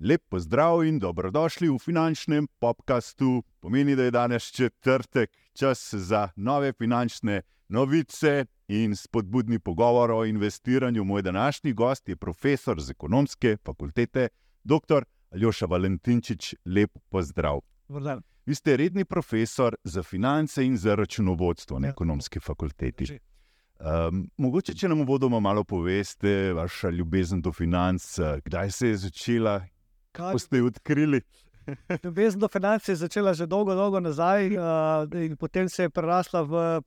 Lep pozdrav in dobrodošli v finančnem podkastu. Pomeni, da je danes četrtek, čas za nove finančne novice in spodbudni pogovor o investiranju. Moj današnji gost je profesor z ekonomske fakultete, dr. Aljoša Valentinčič. Lep pozdrav. Vrdan. Vi ste redni profesor za finance in za računovodstvo na Ja. ekonomski fakulteti. Drži. Um, mogoče, če nam uvodoma malo poveste, vaša ljubezen do financ, eh, kdaj se je začela, Kaj- ko ste jo odkrili? Ljubezen do financ je začela že dolgo, dolgo nazaj, uh, in potem se je prerasla v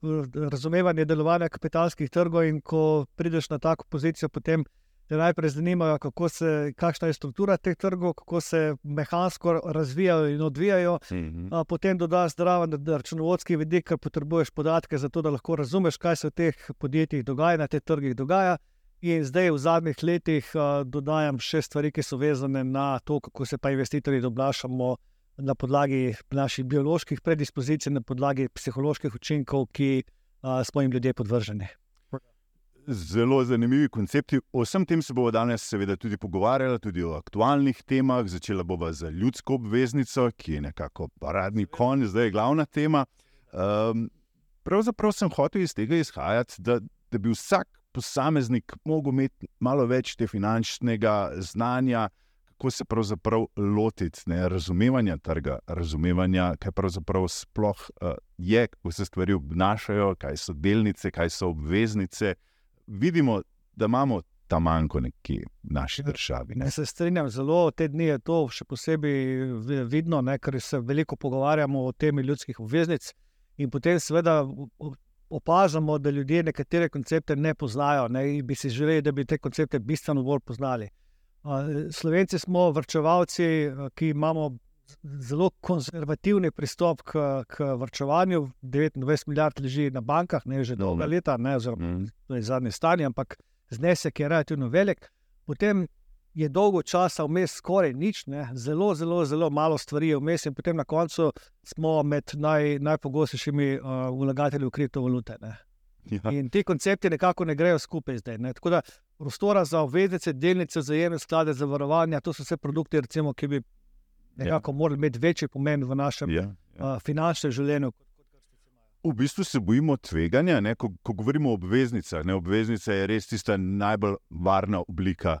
razumevanje delovanja kapitalskih trgov. In ko prideš na tako pozicijo, potem te najprej zanimajo, kako se, kakšna je struktura teh trgov, kako se mehansko razvijajo in odvijajo. A potem dodaš zdraven računovodski vidik, ker potrebuješ podatke, zato da lahko razumeš, kaj se v teh podjetjih dogaja, na teh trgih dogaja. In zdaj v zadnjih letih uh, dodajam še stvari, ki so vezane na to, kako se pa investitorji obnašamo na podlagi naših bioloških predispozicij, na podlagi psiholoških učinkov, ki uh, smo jim ljudje podvrženi. Zelo zanimivi koncepti. O vsem tem se bomo danes, seveda, tudi pogovarjali, tudi o aktualnih temah. Začela bova z ljudsko obveznico, ki je nekako paradni konj, zdaj je glavna tema. Um, pravzaprav sem hotel iz tega izhajati, da, da bi vsak posameznik lahko imel malo več te finančnega znanja, kako se pravzaprav lotiti ne, razumevanja trga, razumevanja, kaj pravzaprav sploh uh, je, kako se stvari obnašajo, kaj so delnice, kaj so obveznice. Vidimo, da imamo ta manjko nekje v naši državi. Ne. Ne, se strinjam, zelo te dni je to še posebej vi- vidno, ne, ker se veliko pogovarjamo o temi ljudskih obveznic. In potem, seveda, o- o- opažamo, da ljudje nekatere koncepte ne poznajo ne, in bi si želeli, da bi te koncepte bistveno bolj poznali. Slovenci smo vrčevalci, ki imamo zelo konzervativni pristop k, k vrčevanju. 29 milijard leži na bankah, ne že dolga leta, ne, oziroma Mm. to je zadnje stanje, ampak znesek je relativno velik. Potem je dolgo časa vmes skoraj nič, ne? zelo, zelo, zelo malo stvari je vmes, in potem na koncu smo med naj, najpogostejšimi uh, vlagatelji v kriptovalute. Ne? Ja. In ti koncepti nekako ne grejo skupaj zdaj. Ne? Tako da prostora za obveznice, delnice, zajemne sklade, zavarovanja, to so vse produkti, recimo, ki bi nekako morali imeti večji pomen v našem Ja, ja. uh, finančnem življenju. V bistvu se bojimo tveganja, ne, ko, ko govorimo o obveznicah. Ne, obveznica je res tista najbolj varna oblika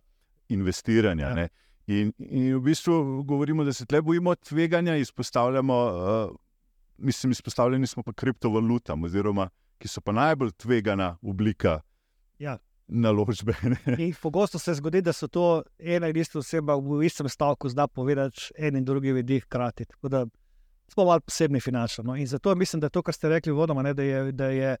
investiranja. Ja. Ja. In, in v bistvu govorimo, da se tle bojimo tveganja, izpostavljamo, uh, mislim, izpostavljeni smo pa kriptovalutam, oziroma ki so pa najbolj tvegana oblika Ja. Naložbe. Pogosto se zgodi, da so to ena in ista oseba v istem stavku, zna povedati en in drugi vidik hkrati. Tako da smo malo posebni finančno. No? In zato mislim, da to, kar ste rekli, vodoma, ne, da, je, da, je,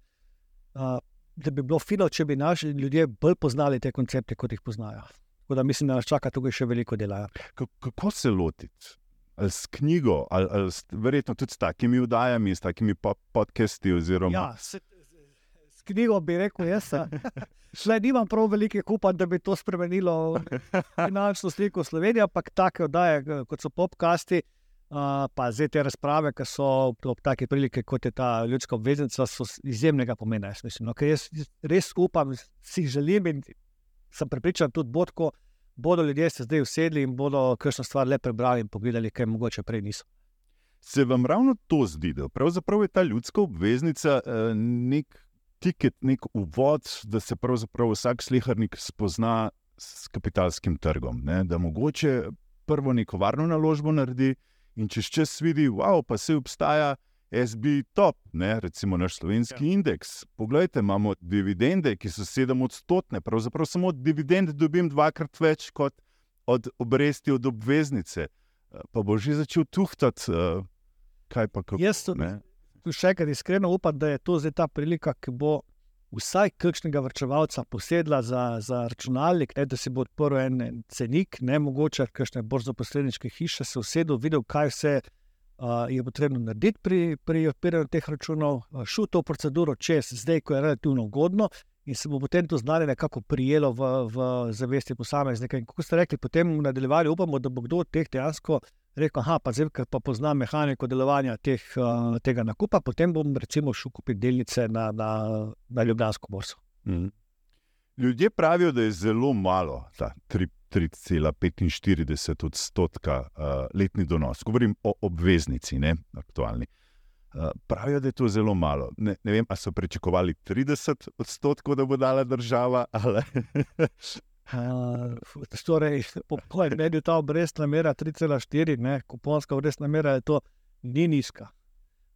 uh, da bi bilo fino, če bi naši ljudje bolj poznali te koncepte, kot jih poznajo. Tako da mislim, da nas čaka tukaj še veliko dela. ja. Ka- Kako se lotiti? Ali s knjigo, ali, ali s, verjetno tudi s takimi vdajami, s takimi po- podcasti. Oziroma, Ja, se, knjigo bi rekel, jaz. Šle nimam prav velike upanj, da bi to spremenilo finančno sliko Slovenije, ampak take oddaje, k- kot so popkasti, uh, pa zdaj te razprave, ki so ob, take prilike, kot je ta ljudska obveznica, so izjemnega pomena. Jaz, mislim, no, jaz res upam, si želim in sem prepričan tudi bo tako, bodo ljudje se zdaj usedli in bodo kakšno stvar le prebrali in pogledali, kaj mogoče prej niso. Se vam ravno to zdi, da pravzaprav je ta ljudska obveznica eh, nek tiket, nek uvod, da se pravzaprav vsak slehrnik spozna s kapitalskim trgom. Ne? Da mogoče prvo neko varno naložbo naredi in čez čas vidi, wow, pa se obstaja. SB top, ne, recimo naš slovenski ja. indeks. Poglejte, imamo dividende, ki so sedem odstotne, pravzaprav samo od dividend dobim dvakrat več kot od obresti od obveznice. Pa bo že začel tuhtati, eh, kaj pa kako. Jaz to- ne. Še enkrat iskreno upam, da je to zdaj ta prilika, ki bo vsaj kakšnega vrčevalca posedla za, za računalnik, ne, da si bo odprl en, en cenik, ne mogoče kakšne borzoposredniške hiše, se usedel, videl, kaj vse uh, je potrebno narediti pri, pri odpiranju teh računov, uh, šel to proceduro čez, zdaj, ko je relativno ugodno. In se bo potem to znanje nekako prijelo v, v zavesti posameznika. In kot ste rekli, potem v nadaljevanju upamo, da bo kdo od teh dejansko rekel, da pa zdaj, ker pa poznam mehaniko delovanja teh, uh, tega nakupa, potem bom recimo šel kupiti delnice na, na, na Ljubljansko borzo. Mhm. Ljudje pravijo, da je zelo malo, ta 3,45 odstotka uh, letni donos. Govorim o obveznici, ne aktualni. Uh, pravijo, da je to zelo malo. Ne, ne vem, ali so pričakovali 30 odstotkov, da bo dala država. Uh, torej, po je ta obrestna mera 3,4, kuponska obrestna mera je to, ni nizka.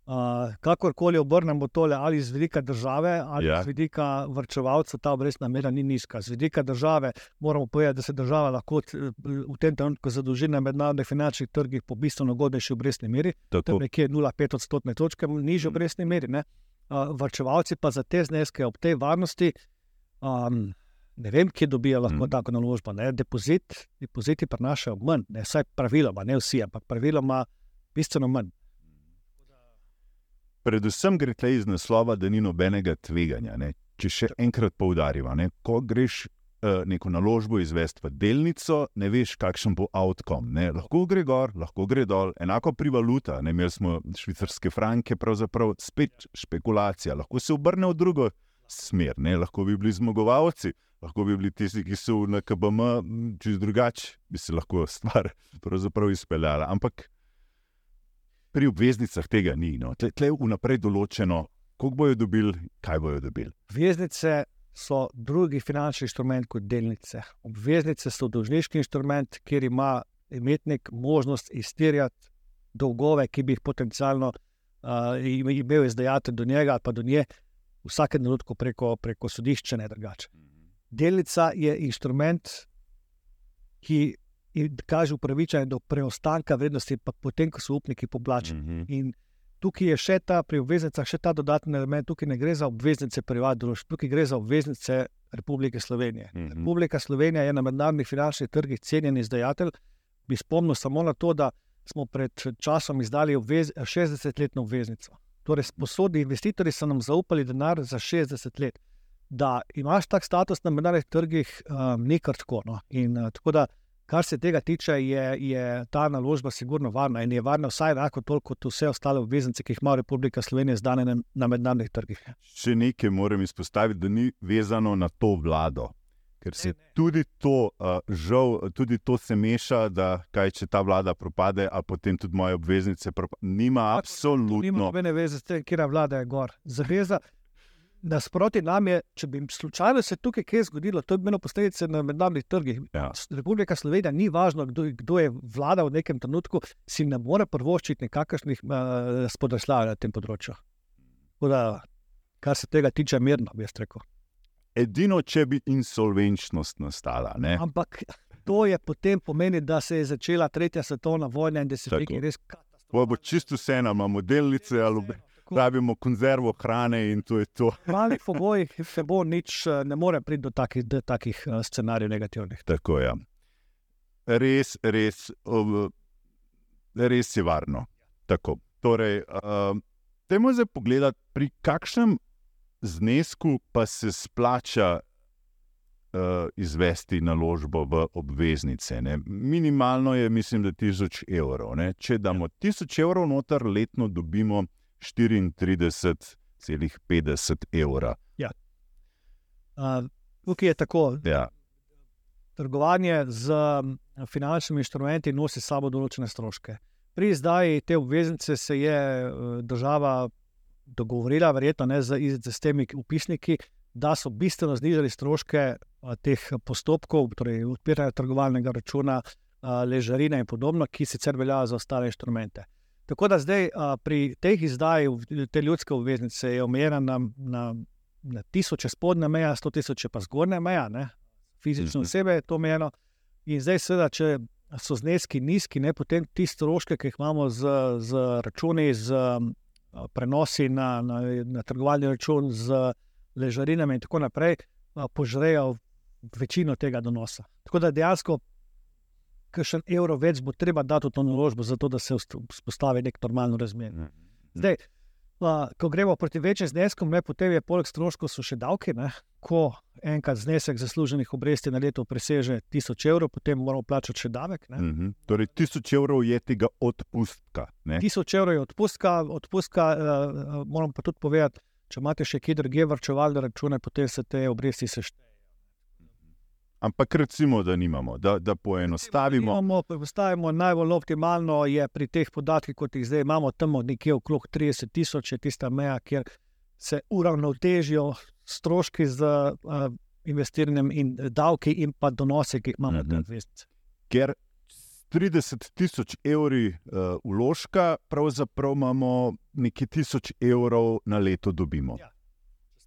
Uh, kakorkoli obrnemo tole, ali z vidika države ali ja. z vidika vrčevalca, ta obrestna mera ni nizka. Z vidika države moramo povedati, da se država lahko v tem trenutku zadolži na mednarodnih finančnih trgih po bistveno ugodnejši obrestni meri, tam nekje 0,5 odstotne točke, nižji mhm. obrestni meri. Uh, vrčevalci pa za te zneske ob tej varnosti. Um, Ne vem, kje dobijo lahko mm. tako naložbo. Depozit, depoziti prenašajo manj, ne vsaj praviloma, ne vsi, ampak praviloma bistveno manj. Predvsem gre tle iz naslova, da ni nobenega tveganja. Ne? Če še enkrat poudarjamo, ko greš uh, neko naložbo izvesti v delnico, ne veš, kakšen bo outcome. Ne? Lahko gre gor, lahko gre dol, enako pri valuta. Ne? Imeli smo švicarske franke, pravzaprav spet špekulacija, lahko se obrne v drugo smer, ne? lahko bi bili zmagovalci lahko bi bili tisti, ki so na KBM, čez drugače bi se lahko stvar izpeljala. Ampak pri obveznicah tega ni. No. Tle je vnaprej določeno, koliko bojo dobili, kaj bojo dobili. Obveznice so drugi finančni instrument kot delnice. Obveznice so dolžniški instrument, kjer ima imetnik možnost izterjati dolgove, ki bi jih potencialno uh, imel izdajati do njega ali pa do nje. Vsake trenutku preko, preko sodišča, ne drugače. Delnica je inštrument, ki kaže upravičenje do preostanka vrednosti, pa potem, ko so upniki poplačeni. Mm -hmm. In tukaj je še ta pri obveznicah, še ta dodatni element. Tukaj ne gre za obveznice privatnih družb, tukaj gre za obveznice Republike Slovenije. Mm -hmm. Republika Slovenija je na mednarodnih finančnih trgih cenjen izdajatelj. Bi spomnil samo na to, da smo pred časom izdali obvez, 60-letno obveznico. Torej, sposodni investitorji so nam zaupali denar za 60 let da imaš tak status na mednarodnih trgih, um, ni kar tako. No. In, uh, tako da, kar se tega tiče, je, je ta naložba sigurno varna in je varna vsaj enako toliko kot vse ostale obveznice, ki jih ima Republika Slovenija zdane na, na mednarodnih trgih. Še nekaj moram izpostaviti, da ni vezano na to vlado. Ker se ne, ne. tudi to, uh, žal, tudi to se meša, da kaj, če ta vlada propade, a potem tudi moje obveznice propadajo. Nima absolutno. Nima nobene veze s tem, kje vlada je gor. Zaveza, nasproti nam je, če bi slučajno se tukaj kaj zgodilo, to bi imelo posledice na mednarodnih trgih. Ja. Republika Slovenija ni važno, kdo, kdo je vladal v nekem trenutku, si ne more prvoščiti nekakršnih uh, eh, spodrsljav na tem področju. Da, kar se tega tiče, mirno bi jaz rekel. Edino, če bi insolvenčnost nastala. Ne? Ampak to je potem pomeni, da se je začela tretja svetovna vojna in da se je nekaj res katastrofalno. Bo čisto vseeno, imamo delnice ali obe rabimo konzervo hrane in to je to. V malih pogojih se bo nič, eh, ne more priti do takih, do takih eh, scenarijev negativnih. Tako je. Ja. Res, res, res je varno. Tako. Torej, uh, Temo zdaj pogledati, pri kakšnem znesku pa se splača uh, izvesti naložbo v obveznice. Ne? Minimalno je, mislim, da 1000 evrov. Ne? Če damo 1000 evrov noter, letno dobimo 34,50 evra. Ja. Uh, tukaj je tako. Ja. Trgovanje z finančnimi inštrumenti nosi sabo določene stroške. Pri izdaji te obveznice se je država dogovorila, verjetno ne z, z temi upisniki, da so bistveno znižali stroške teh postopkov, torej odpiranja trgovalnega računa, ležarine in podobno, ki sicer veljajo za ostale inštrumente. Tako da zdaj pri teh izdajah, te ljudske obveznice, je omejena na, na, na tisoče spodnja meja, sto tisoč pa zgornja meja, ne? fizično mhm. osebe je to omejeno. In zdaj, seveda, če so zneski nizki, ne, potem ti stroške, ki jih imamo z, z računi, z prenosi na, na, na trgovalni račun, z ležarinami in tako naprej, požrejo večino tega donosa. Tako da dejansko kakšen evro več bo treba dati v to naložbo, zato da se vzpostavi nek normalno razmerje. Mhm. Zdaj, a, ko gremo proti večjim zneskom, ne, potem je poleg stroškov še davki. Ne, ko enkrat znesek zasluženih obresti na leto preseže 1000 evrov, potem moramo plačati še davek. Uh mhm. -huh. Torej, 1000 evrov je tega odpustka. Ne? 1000 evrov je odpustka, odpustka uh, moram pa tudi povedati, če imate še kje druge vrčevalne račune, potem se te obresti seštejejo. Ampak recimo, da nimamo, da, da poenostavimo. Imamo, postavimo najbolj optimalno je pri teh podatkih, kot jih zdaj imamo, tam nekje okrog 30 tisoč, je tista meja, kjer se uravnotežijo stroški z uh, investiranjem in davki, in pa donosi, ki jih imamo na Mhm. obveznice. Ker s 30 tisoč evri uh, vložka, pravzaprav imamo nekaj tisoč evrov na leto dobimo. Ja.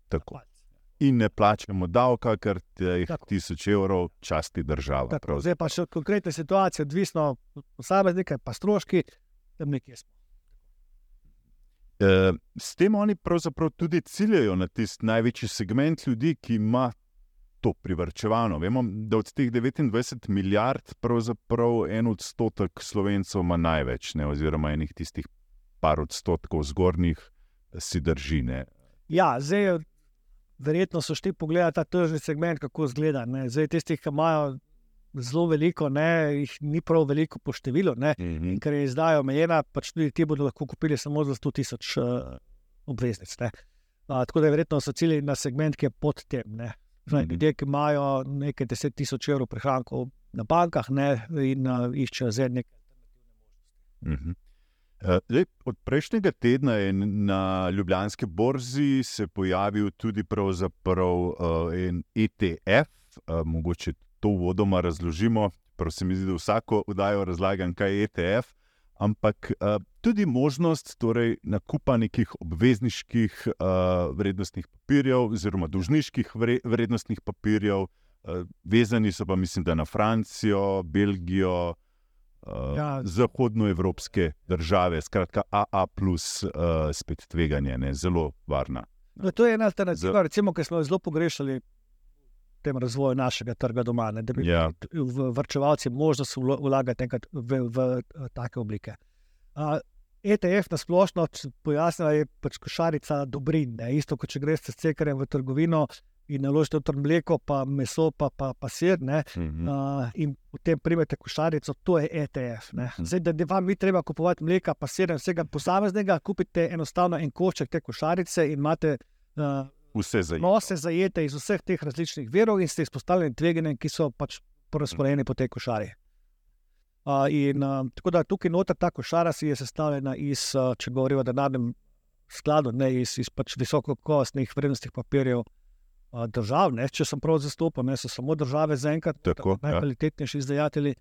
Tako. In ne plačamo davka, ker teh Tako. tisoč evrov časti država. Tako, pravzaprav. zdaj pa še konkretne situacije, odvisno od posameznika, pa stroški, tam nekje smo. Eh, S tem oni pravzaprav tudi ciljajo na tisti največji segment ljudi, ki ima to privrčevano. Vemo, da od teh 29 milijard, pravzaprav en odstotek slovencev ima največ, ne, oziroma enih tistih par odstotkov zgornjih si držine. Ja, zdaj, verjetno so šli pogledati ta tržni segment, kako izgleda. Ne. Zdaj, tistih, ki imajo zelo veliko, ne, jih ni prav veliko po številu. Ne. In ker je izdaja omejena, pač tudi ti bodo lahko kupili samo za 100 tisoč uh, obveznic. ne. Uh, tako da je verjetno so cilji na segment, ki je pod tem. Ne. Zdaj, Mhm. ljudje, ki imajo nekaj deset tisoč evrov prihrankov na bankah ne, in uh, iščejo zdaj nekaj. Mhm. Eh, Zdaj, od prejšnjega tedna je na Ljubljanski borzi se pojavil tudi uh, en ETF, uh, mogoče to uvodoma razložimo. Prav se mi zdi, da vsako vdajo razlagam, kaj je ETF, ampak tudi možnost torej, nakupa nekih obvezniških vrednostnih papirjev, oziroma dolžniških vre, vrednostnih papirjev, vezani so pa, mislim, na Francijo, Belgijo. Uh, Ja. Zahodnoevropske države, skratka, AA, plus, uh, spet tveganje, ne, zelo varna. No, to je ena alternativa, recimo, ki smo jo zelo pogrešali v tem razvoju našega trga doma. Ne, da bi Ja. v vrčevalci možnost vlagati enkrat v, v, v take oblike. Uh, ETF na splošno pojasnila je pač košarica dobrin. Ne. Isto kot če greš s cekarjem v trgovino in naložite v mleko, pa meso, pa, pa, pa sir. Ne. Mhm. Uh, in potem primete košarico, to je ETF. ne. Mhm. Zdaj, da ne vam ni treba kupovati mleka, pa sir vsega posameznega, kupite enostavno en košček te košarice in imate uh, Vse za nose zajete iz vseh teh različnih verov in ste izpostavljeni tveganjem, ki so pač porazporejeni po tej košari. Uh, in, uh, tako da tukaj noter ta košara si je sestavljena iz, uh, če govorimo o denarnem skladu, ne iz, iz pač visokokakovostnih vrednostnih papirjev uh, držav. Ne, če sem prav zastopal, ne so samo države zaenkrat Tako, ja. najkvalitetnejši izdajatelji.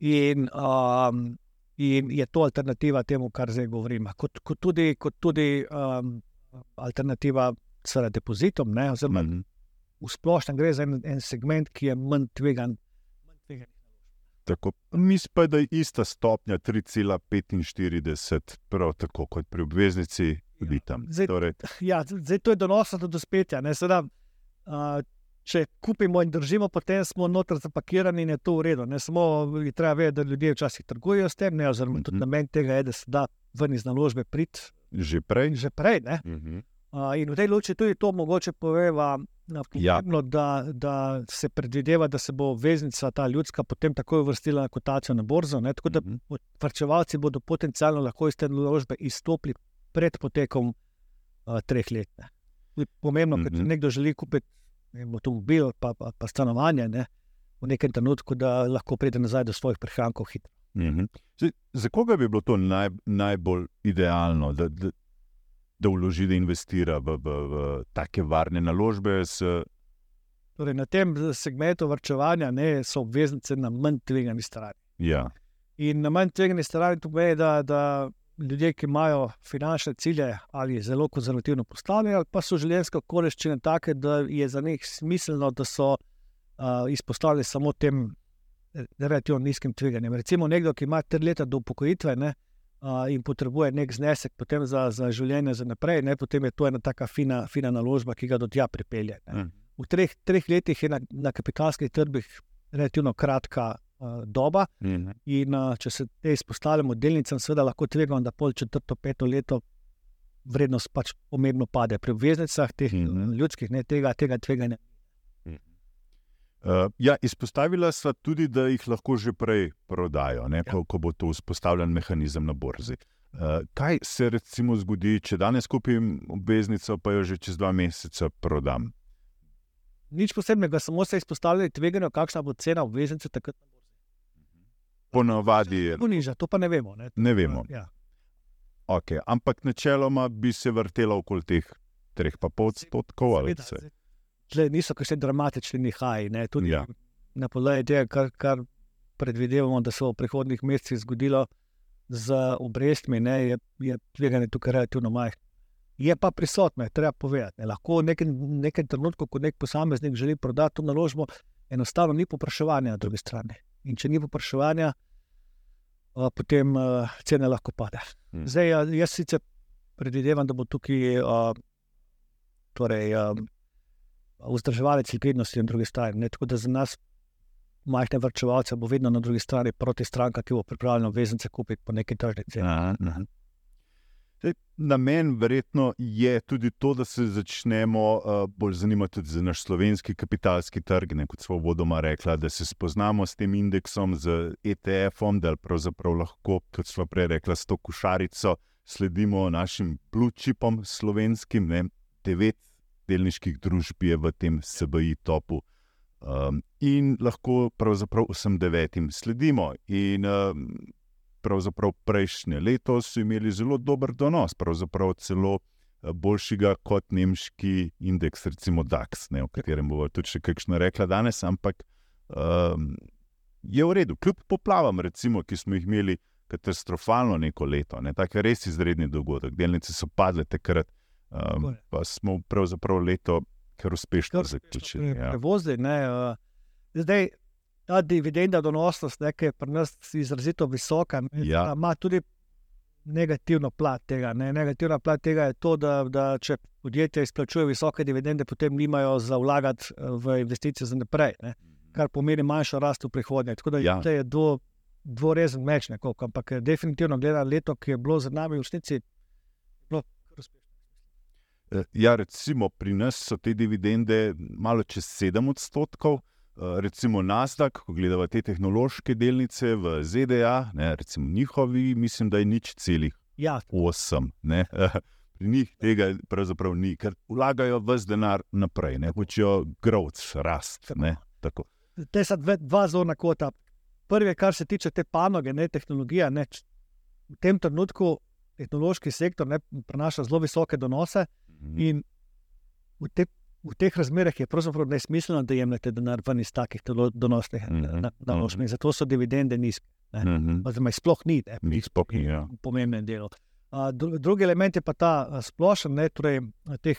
In, um, in je to alternativa temu, kar zdaj govorim. Kot, kot tudi, kot tudi um, alternativa seveda depozitom, ne, oziroma Mhm. v splošnem gre za en, en segment, ki je manj tvegan. manj tvegan. Tako. Mislim pa, da je ista stopnja 3,45, prav tako kot pri obveznici, tudi tam. Zdaj- Torej, Ja, zdaj to je donosno do dospetja. ne, Seveda, uh, če kupimo in držimo, potem smo noter zapakirani in je to v redu. Ne samo je treba vedeti, da ljudje včasih trgujejo s tem, ne, oziroma tudi Mhm. namen tega je, da se da ven iz naložbe priti že prej. že prej. Ne. Mhm. Uh, in v tej luči tudi to mogoče poveva, Ja. pomembno, da, da se predvideva, da se bo obveznica, ta ljudska, potem takoj uvrstila na kotacijo na borzo. Ne, tako da Mhm. vrčevalci bodo potencialno lahko iz te naložbe izstopili pred potekom uh, treh let. Ne. Je Pomembno, ker če Mhm. nekdo želi kupiti vem, avtomobil, pa, pa, pa stanovanje, ne, v nekem trenutku, da lahko pride nazaj do svojih prihrankov hitro. Mhm. Zdaj, za koga bi bilo to naj, najbolj idealno, da, da, da vloži, da investira v, v, v take varne naložbe? S, Torej, na tem segmentu vrčevanja ne, so obveznice na manj tvegani strani. ja. In na manj tvegani strani to pomeni, da, da ljudje, ki imajo finančne cilje ali zelo konzervativno postavljene, ali pa so življenjske okoliščine take, da je za njih smiselno, da so uh, izpostavljeni samo tem relativno nizkim tveganjem. Recimo nekdo, ki ima tri leta do upokojitve ne, uh, in potrebuje nek znesek za, za življenje za naprej, ne, potem je to ena taka fina, fina naložba, ki ga do tja pripelje. Ne. Mhm. V treh, treh letih je na, na kapitalskih trgih relativno kratka doba. Mhm. In uh, če se te izpostavljamo delnicam, seveda lahko tvegamo, da pol četrto, peto leto vrednost pač pomembno pade. Pri obveznicah, teh mm -hmm. ljudskih, ne, tega, tega tveganja. Uh, ja, izpostavila sva tudi, da jih lahko že prej prodajo, ne, ko, ko bo to vzpostavljen mehanizem na borzi. Uh, kaj se recimo zgodi, če danes kupim obveznico, pa jo že čez dva meseca prodam? Nič posebnega, samo se izpostavljali tveganje, kakšna bo cena obveznice takrat. Ponavadi je. Niža, to pa ne vemo. Ne, ne vemo. Ja. Okay. Ampak načeloma bi se vrtela okoli teh 3,5 odstotkov. Tle niso še dramatični nihaji. Ne, tudi ja. na podlagi tega, kar, kar predvidevamo, da se bo v prihodnih mesecih zgodilo z obrestmi, ne, je, je tveganje tukaj relativno majhno. Je pa prisotno, je treba povedati. Ne. Lahko v nekem, nekem trenutku, ko nek posameznik želi prodati to naložbo, enostavno ni popraševanja na drugi strani. In če ni popraševanja, potem cene lahko pade. Hmm. Zdaj, jaz sicer predvidevam, da bo tukaj torej, vzdrževalec likvidnosti na drugi strani. Tako da za nas, majhne vrčevalce, bo vedno na drugi strani proti stranka, ki bo pripravljena vezance kupiti po neki tržni ceni. Namen verjetno je tudi to, da se začnemo uh, bolj zanimati za naš slovenski kapitalski trg, ne, kot smo vodoma rekli, da se spoznamo s tem indeksom, z ETF-om, da pravzaprav lahko, kot smo prej rekli, s to košarico sledimo našim blue-chipom slovenskim. Ne, devet delniških družb je v tem SBI topu um, in lahko pravzaprav vsem devetim sledimo. In, um, pravzaprav prejšnje leto so imeli zelo dober donos, pravzaprav celo eh, boljšega kot nemški indeks, recimo DAX, ne, o katerem bomo tudi še kakšno rekla danes, ampak um, je v redu. Kljub poplavam, recimo, ki smo jih imeli katastrofalno neko leto, ne, tako res izredni dogodek, delnice so padle takrat, um, pa smo pravzaprav leto kar uspešno zaključili. Ja. Vozli, ne, uh, zdaj, ta dividenda donosnost, ki je pri nas izrazito visoka, ja. ima tudi negativno plat tega. Ne? Negativna plat tega je to, da, da če podjetja izplačujejo visoke dividende, potem nimajo za vlagati eh, v investicije za naprej, ne? kar pomeni manjšo rast v prihodnje. Tako da ja. je to dvorezen meč, nekako. ampak definitivno gleda leto, ki je bilo za nami v resnici. Eh, ja, recimo pri nas so te dividende malo čez 7 odstotkov, Eh, recimo Nasdaq, ko gledamo te tehnološke delnice v ZDA, ne, recimo njihovi, mislim, da je nič celih ja. 8. Ne. Pri njih tega pravzaprav ni, ker vlagajo vse denar naprej, ne hočejo growth, rast. Ne, te so dve, dva zona kota. Prvi, kar se tiče te panoge, ne tehnologija, ne, v tem trenutku tehnološki sektor ne, prenaša zelo visoke donose mhm. in v tem v teh razmerah je pravzaprav nesmiselno, da jemljete denar ven iz takih donosnih naložb. Mm -hmm. Zato so dividende nizke. Mm -hmm. Sploh ni, ne, sploh ni ja. pomemben del. Drugi element je pa ta splošen, ne, torej teh,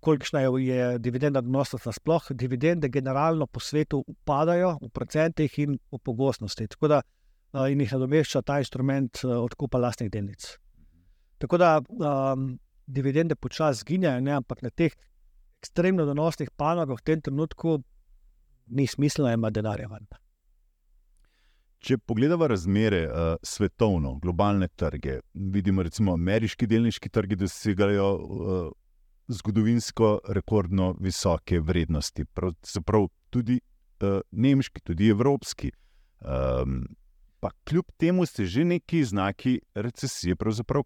kolikšna je dividenda donosnost nasploh. Dividende generalno po svetu upadajo v procentih in v pogostnosti. Tako da in jih nadomešča ta instrument odkupa lastnih delnic. Tako da um, dividende počasi zginjajo, ampak na teh ekstremno donosnih panogah v tem trenutku ni smisla imeti denarja. Če pogledamo razmere uh, svetovno, globalne trge, vidimo, recimo, ameriški delniški trgi dosegajo uh, zgodovinsko rekordno visoke vrednosti, pravzaprav tudi uh, nemški, tudi evropski. Um, pa kljub temu se že neki znaki recesije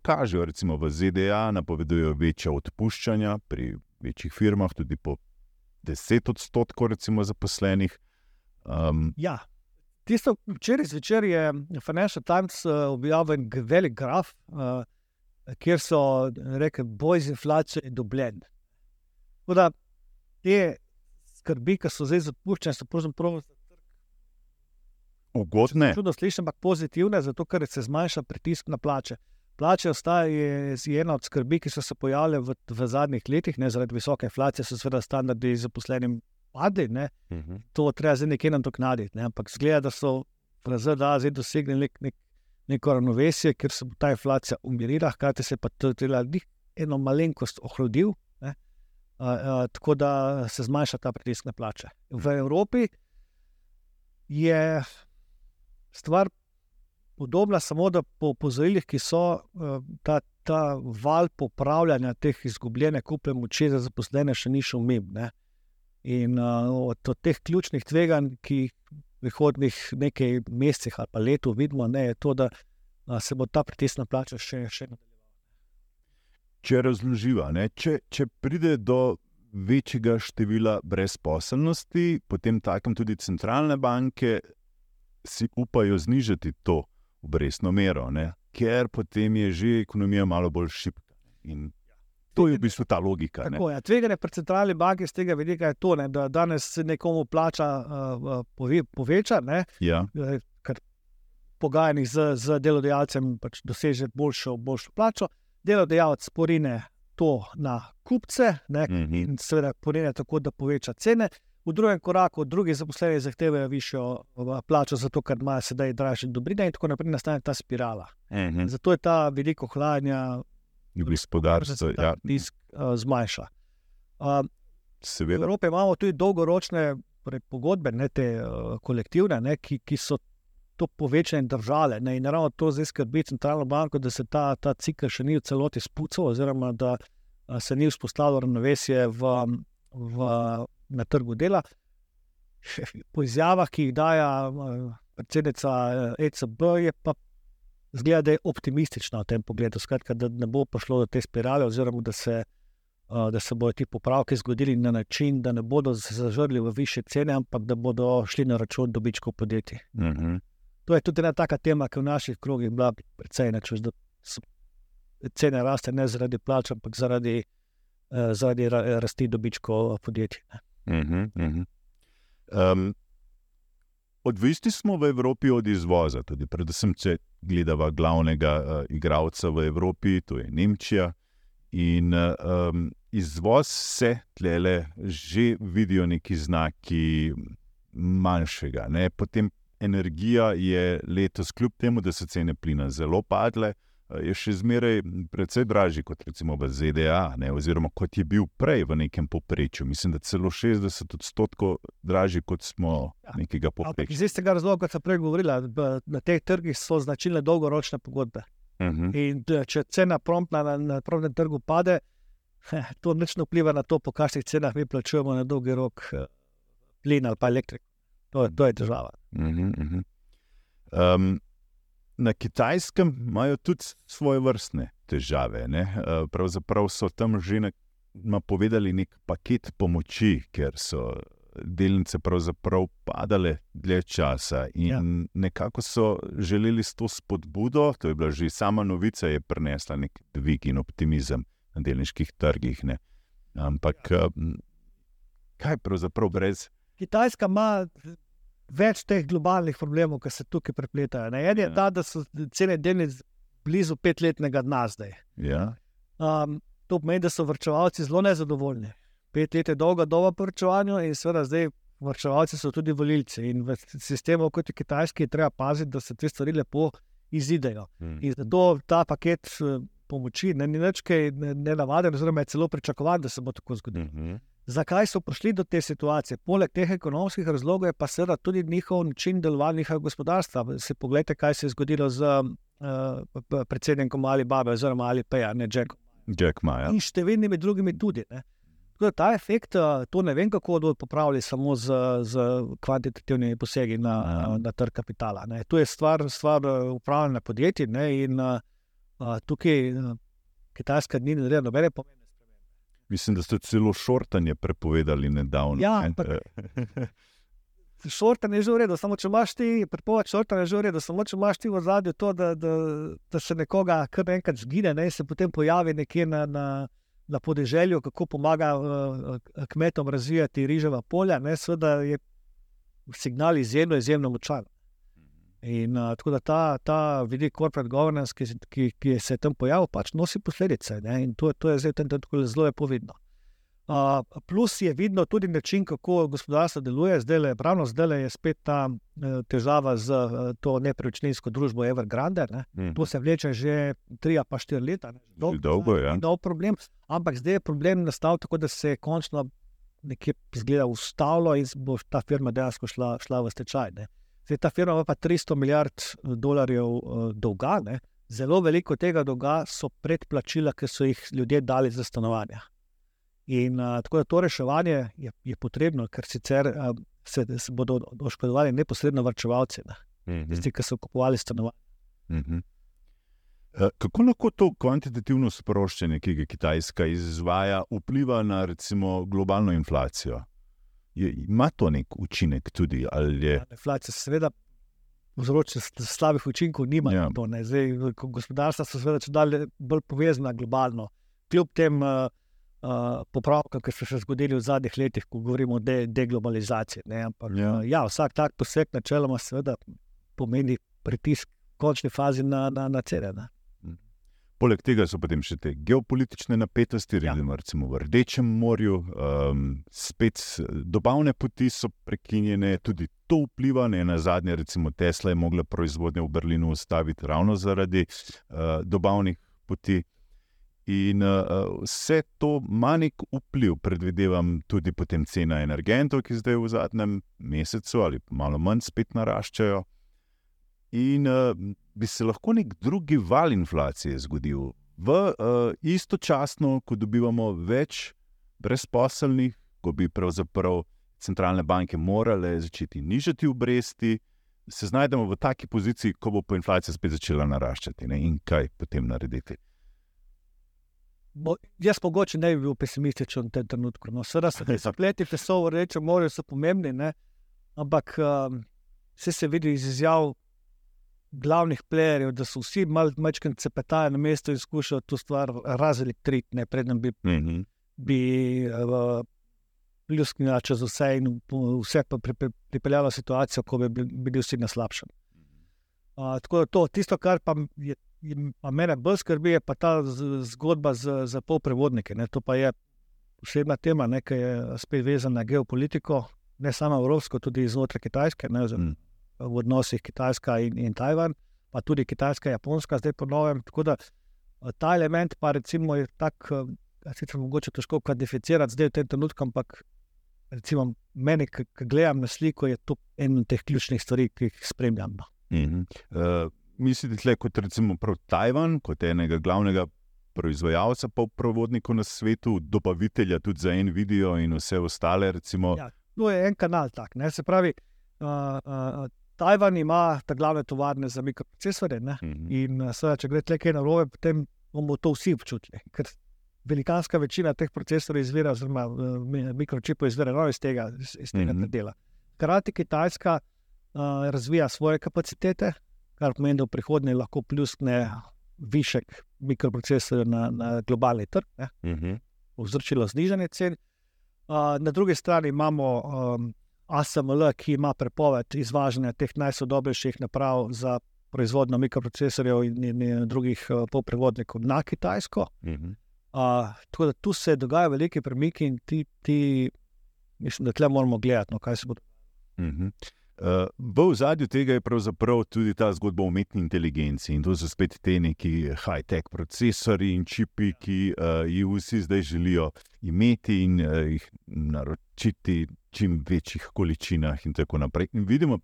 kažejo. Recimo v ZDA napovedujejo večja odpuščanja pri večjih firmah, tudi po 10 odstotkov, recimo, zaposlenih. Um, ja, tisto, včeraj zvečer je Financial Times uh, objavil velik graf, uh, kjer so rekli, boj z inflacijo je dobljen. Da, te skrbi, ki so zdaj zapuščene, so pravzaprav. Ugodne. Čudno slišim, ampak pozitivne, zato ker se zmanjša pritisk na plače. Plače ostaje ena od skrbi, ki so se pojavile v, v zadnjih letih, ne, zaradi visoke inflacije, so seveda standardi zaposlenim padli. Uh mhm. -huh. To treba zdaj nekaj nadoknaditi. Ne, ampak zgleda, da so v ZDA zdaj dosegli nek, nek, neko ravnovesje, ker se bo ta inflacija umirila, hkrati se pa tudi eno malenkost ohladil, ne, a, a, tako da se zmanjša ta pritisk na plače. V Evropi je stvar podobna, samo da po opozorilih, ki so eh, ta, ta val popravljanja teh izgubljenih kupne moči za zaposlene, še ni šel mimo. In uh, od, od teh ključnih tveganj, ki jih v prihodnih nekaj mesecih ali pa letu vidimo, ne, je to, da uh, se bo ta pritisk na plače še, še nadaljeval. Če razloživa, če, če pride do večjega števila brezposelnosti, potem takem tudi centralne banke si upajo znižati to obrestno mero, ne? ker potem je že ekonomija malo bolj šipka. In to je v bistvu ta logika. Tako, ja. Tveganje pri centralni banki z tega vidika je to, ne, da danes se nekomu plača uh, pove, poveča, ne, Ja, ker pogajanjih z, z delodajalcem pač doseže boljšo, boljšo plačo. Delodajalec porine to na kupce ne, Mhm. in seveda porine tako, da poveča cene. V drugem koraku drugi zaposleni zahtevajo višjo uh, plačo, zato ker imajo sedaj dražje dobrine in tako naprej nastane ta spirala. Mhm. Zato je ta veliko hlajanja, gospodarstvo. Ja, tisk uh, zmanjša. Uh, V. Evropi imamo tudi dolgoročne torej, pogodbe, ne te uh, kolektivne, ne, ki, ki so to povečanje držale. Ne, in ravno to zdaj skrbi centralno banko, da se ta, ta cikl še ni v celoti spucal, oziroma da uh, se ni vzpostavilo ravnovesje v, v, na trgu dela. Po izjavah, ki jih daje uh, predsednica uh, ECB, je pa zgleda, da je optimistična v tem pogledu. Skratka, da ne bo prišlo do te spirale, oziroma da se uh, da se bodo ti popravki zgodili na način, da ne bodo zažrli v više cene, ampak da bodo šli na račun dobičkov podjetij. Mhm. To je tudi ena taka tema, ki v naših krogih bila precej da so cene raste ne zaradi plač, ampak zaradi, uh, zaradi ra rasti dobičkov podjetij. ne. Mhm, mhm. Um, odvisni smo v Evropi od izvoza, tudi predvsem, če gledava glavnega uh, igralca v Evropi, to je Nemčija. In um, izvoz se tlele že vidijo neki znaki manjšega. Ne? Potem energija je letos, kljub temu, da so cene plina zelo padle, eh, je še zmeraj precej dražji kot recimo v ZDA, ne? oziroma kot je bil prej v nekem povprečju. Mislim, da celo 60 odstotkov dražji, kot smo Ja. nekega Ampak povprečja. iz istega razloga, kot sem prej govorila, na teh trgih so značilne dolgoročne pogodbe. Mhm. In d- če cena promptna na, na promptnem trgu pade, heh, to nič ne vpliva na to, po kakšnih cenah mi plačujemo na dolgi rok eh, plin ali pa elektriko. To, to je težava. Mhm, mhm. Um, na kitajskem imajo tudi svoje vrstne težave. Ne? Uh, Pravzaprav so tam že na- napovedali nek paket pomoči, ker so delnice pravzaprav padale dlje časa. In Ja. ja. nekako so želeli s to spodbudo, to je bila že sama novica, je prinesla nek dvig in optimizem na delniških trgih. Ne? Ampak ja. kaj pravzaprav brez. Kitajska ima več teh globalnih problemov, ki se tukaj prepletajo. Ne? En je Ja. ta, da so cene delnic blizu petletnega dna zdaj. Ja? Um, to pomeni, da so vrčevalci zelo nezadovoljni. Pet let je dolga doba po vrčevanju in seveda zdaj vrčevalci so tudi volilci. In v sistemu, kot je kitajski, je treba paziti, da se te stvari lepo izidejo. In zato ta paket eh, pomoči ne, ni več kaj ne- nenavaden, oziroma je celo pričakovan, da se bo tako zgodilo. Mhm. Zakaj so prišli do te situacije? Poleg teh ekonomskih razlogov je pa seveda tudi njihov način delovanja gospodarstva. Se poglejte, kaj se je zgodilo z uh, predsednikom Alibaba oziroma Alipeja, ne Jackom Jack Ma. Ja? in številnimi drugimi tudi. Ne. Tako da Ta efekt, eh, to ne vem, kako bodo popravili samo z, z kvantitativnimi posegi na, Ja. na trg kapitala. Ne. To je stvar, stvar eh, upravljanja podjetij ne, in uh, tukaj uh, Kitajska ni naredila nobene pomembne spremembe. Mislim, da ste celo šortanje prepovedali nedavno. Ja, ampak- Eh, Šortanje je že v redu, samo če imaš ti, prepoved šortanja je že v redu, samo če imaš ti v zadju to, da, da, da se nekoga kar naenkrat zgine ne, in se potem pojavi nekje na, na, na podeželju, kako pomaga uh, kmetom razvijati riževa polja, ne, seveda je signal izjemno, izjemno močan. In uh, tako da ta, ta vidik corporate governance, ki, ki, ki se je tam pojavil, pač nosi posledice. Ne, in to, to je zdaj tem trenutku zelo lepo vidno. Uh, plus je vidno tudi način, kako gospodarstvo deluje. Zdaj le, ravno zdaj je spet ta uh, težava z uh, to nepremičninsko družbo Evergrande. Ne. mhm. To se vleče že tri pa štiri leta. Ne. Že dolgo, ja. Ni nov problem, ampak zdaj je problem nastal tako, da se je končno nekje zgleda ustavilo in bo ta firma dejansko šla, šla v stečaj. Ne. Zdaj ta firma ima pa 300 milijard eh, dolarjev uh, dolga. Ne. Zelo veliko tega dolga so predplačila, ki so jih ljudje dali za stanovanja. In uh, tako da to reševanje je, je potrebno, ker sicer uh, se, se bodo oškodovali neposredno vrčevalci, ne. Mhm. tisti, ki so kupovali stanovanja. Mhm. Eh, kako lahko to kvantitativno sproščanje, ki ga Kitajska izvaja, vpliva na recimo globalno inflacijo? Je, ima to nek učinek tudi? Je... Ja, inflacija se seveda povzroča slabih učinkov, nima ja. to. Zdaj, gospodarstva so seveda če dalje bolj povezana globalno. Kljub tem uh, uh, popravkam, ki so se zgodili v zadnjih letih, ko govorimo o de deglobalizaciji. Ampak ja. Uh, ja, vsak tak poseg načeloma seveda pomeni pritisk v končni fazi na, na, na cene. Poleg tega so potem še te geopolitične napetosti, ja. recimo v Rdečem morju, um, spet dobavne poti so prekinjene, tudi to vpliva. Ne na zadnje, recimo Tesla je mogla proizvodnje v Berlinu ustaviti ravno zaradi uh, dobavnih poti. In uh, vse to ima nek vpliv, predvidevam, tudi potem cena energentov, ki zdaj v zadnjem mesecu ali malo manj spet naraščajo. In uh, bi se lahko nek drugi val inflacije zgodil, v uh, istočasno, ko dobivamo več brezposelnih, ko bi pravzaprav centralne banke morale začeti nižati obresti, se znajdemo v taki poziciji, ko bo inflacija spet začela naraščati. Ne? In kaj potem narediti? Bo, jaz mogoče ne bi bil pesimističen v tem trenutku. No, Seveda se zapleti, te so reči, morajo so pomembni, ne? ampak um, vse se vidi iz izjav glavnih plejerjev, da so vsi malo cepetajo na mestu in skušajo to stvar razelektriti, predtem bi, mm -hmm. bi uh, pljusknila čez vse in vse pa pripeljalo situacijo, ko bi bili vsi na slabšem. Uh, tako da to, tisto, kar pa, je, pa mene bolj skrbi, je pa ta zgodba za, za polprevodnike. Ne. To pa je posebna tema, ki je spet vezana na geopolitiko, ne samo evropsko, tudi znotraj Kitajske. Ne, mm v odnosih Kitajska in, in Tajvan, pa tudi Kitajska in Japonska, zdaj ponovim. Tako da eh, ta element, pa recimo, je tako, da se lahko mogoče težko kvantificirati zdaj v tem trenutku, ampak recimo meni, ki gledam na sliko, je to ena od teh ključnih stvari, ki jih spremljam. Mm -hmm. uh, mislite, tle, kot recimo Tajvan, kot enega glavnega. Proizvajalca pa provodnikov na svetu, dobavitelja tudi za en video in vse ostale. Ja, to je en kanal, tak, se pravi, uh, uh, Tajvan ima ta glavne tovarne za mikroprocesorje. Mm -hmm. In eh, seveda, če gre tukaj na robe, potem bomo to vsi občutili. Ker velikanska večina teh procesorjev izvira, oziroma eh, mikročipov izvira ravno iz tega, iz tega mm -hmm. dela. Hkrati Kitajska uh, razvija svoje kapacitete, kar pomeni, da v prihodnje lahko plusne višek mikroprocesorjev na, na globalni trg, mm -hmm. vzročilo znižanje cen. Uh, na drugi strani imamo um, ASML, ki ima prepoved izvažanja teh najsodobnejših naprav za proizvodnjo mikroprocesorjev in, in, in drugih uh, polprevodnikov na Kitajsko. Uh -huh. uh, tako da tu se dogajajo velike premiki in ti, ti mislim, da tle moramo gledati, no, kaj se bo. Uh -huh. Uh, v zadju tega je pravzaprav tudi ta zgodba o umetni inteligenci in to so spet te neki high-tech procesori in čipi, ki uh, jih vsi zdaj želijo imeti in uh, jih naročiti čim večjih količinah, in tako naprej. In vidimo,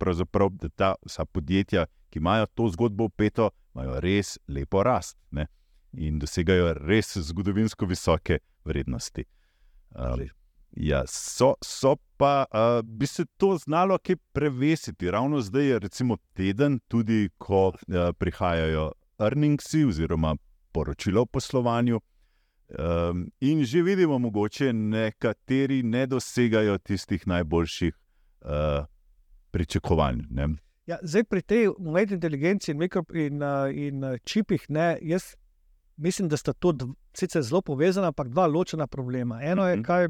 da ta vsa podjetja, ki imajo to zgodbo upeto, imajo res lepo rast ne? in dosegajo res zgodovinsko visoke vrednosti. Um, ja, so, so pa, uh, bi se to znalo kaj prevesiti. Ravno zdaj je recimo teden, tudi ko uh, prihajajo earningsi oziroma poročilo o poslovanju. Um, in že vidimo, mogoče nekateri ne dosegajo tistih najboljših uh, pričakovanj. Ja, zdaj, pri tej umetni inteligenci in, in, uh, in uh, čipih, ne, jaz mislim, da sta to sicer zelo povezana, ampak dva ločena problema. Eno je, mhm. kaj,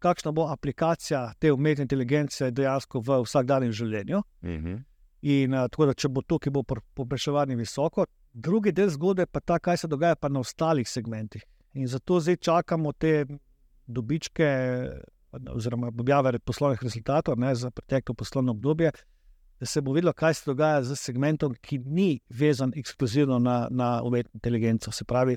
kakšna bo aplikacija te umetne inteligence dejansko v vsakdanjem življenju. Uh mhm. -huh. In uh, tako da, če bo tukaj bo popraševanje visoko, drugi del zgodbe pa ta, kaj se dogaja pa na ostalih segmentih. In zato zdaj čakamo te dobičke, oziroma objave poslovnih rezultatov ne, za preteklo poslovno obdobje, da se bo videlo, kaj se dogaja z segmentom, ki ni vezan ekskluzivno na, na umetno inteligenco, se pravi,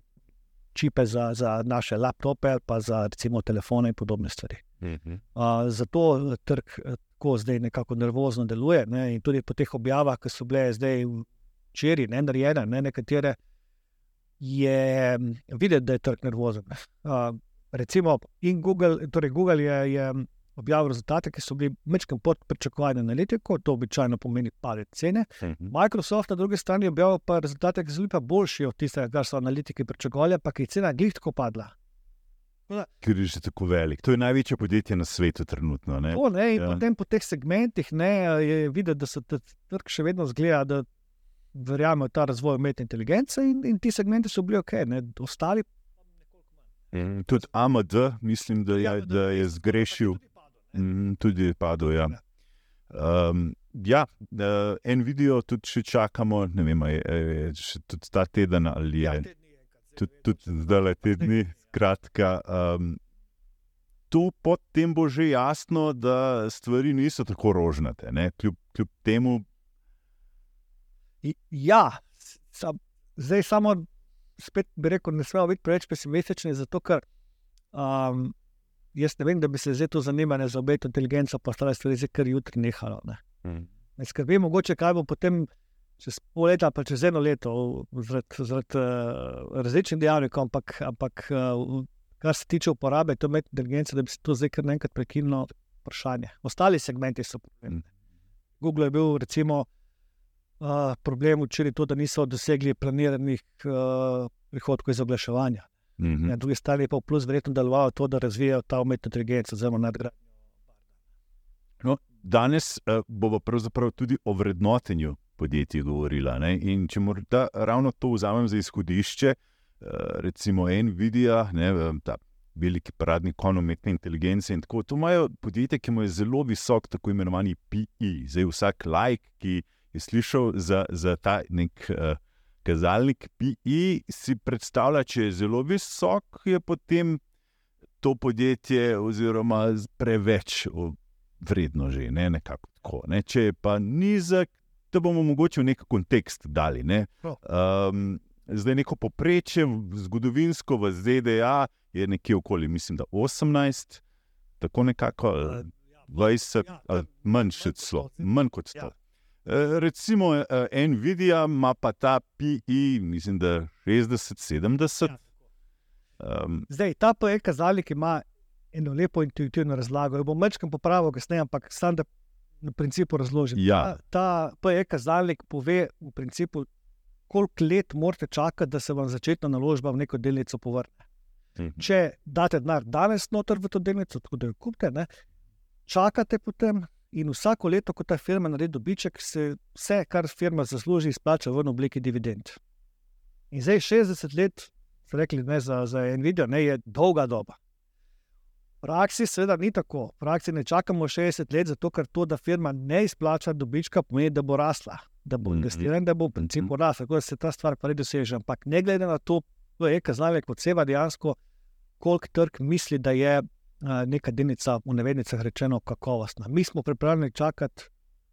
čipe za, za naše laptope ali pa za recimo telefone in podobne stvari. Uh -huh. uh, zato trg tako zdaj nekako nervozno deluje. Ne, in tudi po teh objavah, ki so bile zdaj včeraj, ne narejene, ne, nekatere je videti, da je trg nervozen. Uh, recimo, in Google, torej Google je, je objavil rezultate, ki so bili mečkam pod pričakovanjem analitikov, to običajno pomeni padec cene. Mhm. Microsoft na drugi strani je objavil pa rezultate, ki so bili pa boljši od tistega, kar so analitiki pričakovali, pa ki je cena glih tako padla. Ker je že tako velik. To je največje podjetje na svetu trenutno. Ne? To, ne, Ja. potem po teh segmentih ne, je videti, da se trg še vedno zgleda, da verjamejo v ta razvoj umetne inteligence, in, in ti segmenti so bili ok, ne, ostali Mhm. Tudi AMD, mislim, da je, ja, da je zgrešil. Mm, tudi je padel. Ja. Um, ja, uh, en video tudi še čakamo, ne vem, je, je še tudi ta teden ali je tudi, tudi zdaj le te dni. Skratka, um, tu potem bo že jasno, da stvari niso tako rožnate. ne. Kljub, kljub temu, Ja, sam, zdaj samo, spet bi rekel, ne smemo biti preveč pesimistični, zato ker um, jaz ne vem, da bi se zdaj to zanimanje za umetno inteligenco pa ostale stvari zdaj kar jutri nehalo. Ne. Me skrbi, mogoče kaj bo potem čez pol leta, pa čez eno leto, zaradi, zaradi uh, različnih dejavnikov, ampak, ampak uh, kar se tiče uporabe te umetne inteligence, da bi se to zdaj kar naenkrat prekinilo, vprašanje. Ostali segmenti so pomembni. Google je bil, recimo, uh, problem včeraj to, da niso dosegli planiranih uh, prihodkov iz oglaševanja. Mhm. Na drugi strani pa v plus verjetno delovalo to, da razvijajo ta umetno inteligenco, zelo nadgradnjo. No, danes uh, bomo pravzaprav tudi o vrednotenju podjetij govorila. Ne? In če morda ravno to vzamem za izhodišče, uh, recimo Nvidia, ne, eh, ta veliki paradni kon umetne inteligence in tako. To imajo podjetja, ki imajo zelo visok, tako imenovani PI. Zdaj, vsak like, ki je slišal za, za ta nek uh, kazalnik PI, si predstavlja, če je zelo visok, je potem to podjetje oziroma preveč vredno že, ne nekako tako. Ne. Če je pa nizek, da bomo mogoče v nek kontekst dali. Ne. Um, zdaj neko poprečje, zgodovinsko v ZDA je nekje okoli, mislim, da 18, tako nekako ali 20, ja, ali manj še celo, manj kot 100. Ja. Eh, Recimo eh, Nvidia ima pa ta PI, mislim, da 60-70. Ja. Um, Zdaj, ta PE kazalnik ima eno lepo intuitivno razlago. Jo bom večkrat popravil, kasneje, ampak sam da na principu razložim. Ja. Ta, ta PE kazalnik pove, v principu, koliko let morate čakati, da se vam začetna naložba v neko delnico povrne. mhm. Če date denar danes noter v to delnico, tako da jo kupite, ne, čakate potem. In vsako leto, ko ta firma naredi dobiček, se vse, kar firma zasluži, izplača v obliki dividend. In zdaj 60 let, rekli, ne, za, za Nvidijo, ne, je dolga doba. V praksi seveda ni tako. V praksi ne čakamo 60 let, zato ker to, da firma ne izplača dobička, pomeni, da bo rasla, da bo Mhm. investirala in da bo v principu rasla, tako da se ta stvar ne doseže. Ampak ne glede na to, to je kazalnik odseva dejansko, koliko trg misli, da je neka delnica, v navednicah rečeno, kakovostna. Mi smo pripravljeni čakati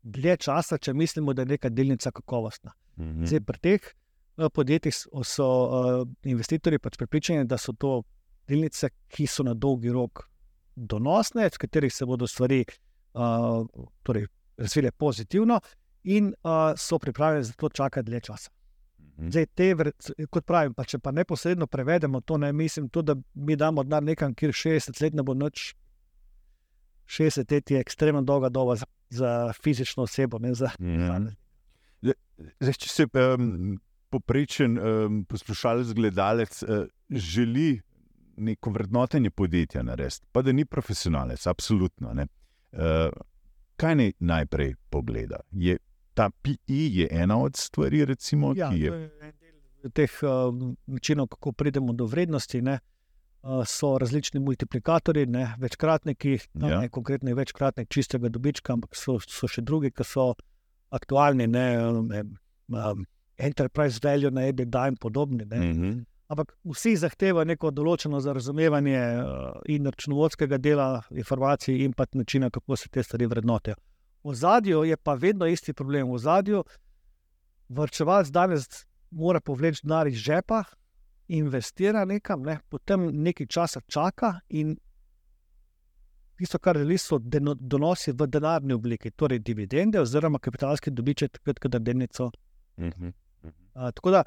dlje časa, če mislimo, da je neka delnica kakovostna. Mhm. Zdaj, pri teh eh, podjetjih so, investitorji pač prepričani, da so to delnice, ki so na dolgi rok donosne, s katerih se bodo stvari uh, torej, razvile pozitivno, in uh, so pripravljeni za to čakati dlje časa. Mhm. Zdaj, te, vred- kot pravim, pa če pa neposredno prevedemo to, ne mislim, to, da mi damo denar nekam, kjer 60 let ne bo noč. 60 let je ekstremno dolga doba za, za fizično osebo. Ne, za, Ja. Zdaj, če se um, poprečen um, poslušalec, gledalec uh, želi neko vrednotenje podjetja narediti, pa da ni profesionalec, absolutno. Ne. Uh, kaj naj najprej pogleda? Je ta PI je ena od stvari, recimo, Ja, ki je. je teh uh, načinov, kako pridemo do vrednosti. Ne? Uh, so različni multiplikatorji, ne? večkratniki, Ja. ne konkretno je večkratnik čistega dobička, ampak so, so še drugi, ki so aktualni, ne, ne um, enterprise value, na EBITDA in podobni. Ne? Mhm. Ampak vsi zahtevajo neko določeno razumevanje uh, in računovodskega dela informacij, in pa načina, kako se te stvari vrednotijo. V zadju je pa vedno isti problem. V zadju vrčevalec danes mora povleči denar iz žepa, investira nekam, ne, potem nekaj časa čaka in tisto, kar želi, so donosi v denarni obliki, torej dividende oziroma kapitalski dobiček, takrat, ko delnico Mhm. A, tako da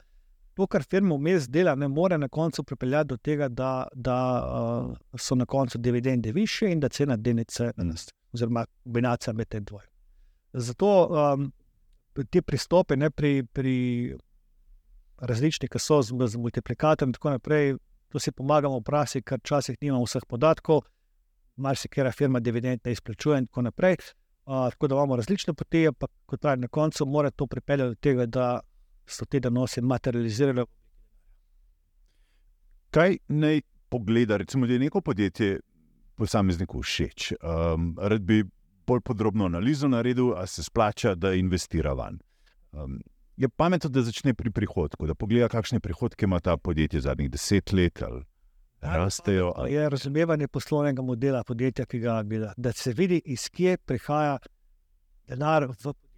to, kar firma vmes dela, ne more na koncu pripeljati do tega, da, da uh, so na koncu dividende više in da cena delnice raste, oziroma kombinacija med tem dvojem. Zato um, te pristope ne, pri, pri različnih, ki so z, z multiplikatorjem in tako naprej, to si pomagamo v praksi, ker včasih nimamo vseh podatkov, marsikera firma dividend ne izplačuje in tako naprej. Uh, tako da imamo različne poti, pa kot pravi, na koncu mora to pripeljati do tega, da so te donosi materializirali. Kaj naj pogleda, recimo, da je neko podjetje posamezniku všeč? Um, rad bi bolj podrobno analizo naredil, a se splača, da investira van. Um, je pametno, da začne pri prihodku, da pogleda, kakšne prihodke ima ta podjetje zadnjih deset let. Ali... Rastejo. Je razumevanje poslovnega modela podjetja, ki ga gleda, da se vidi, iz kje prihaja denar v podjetje.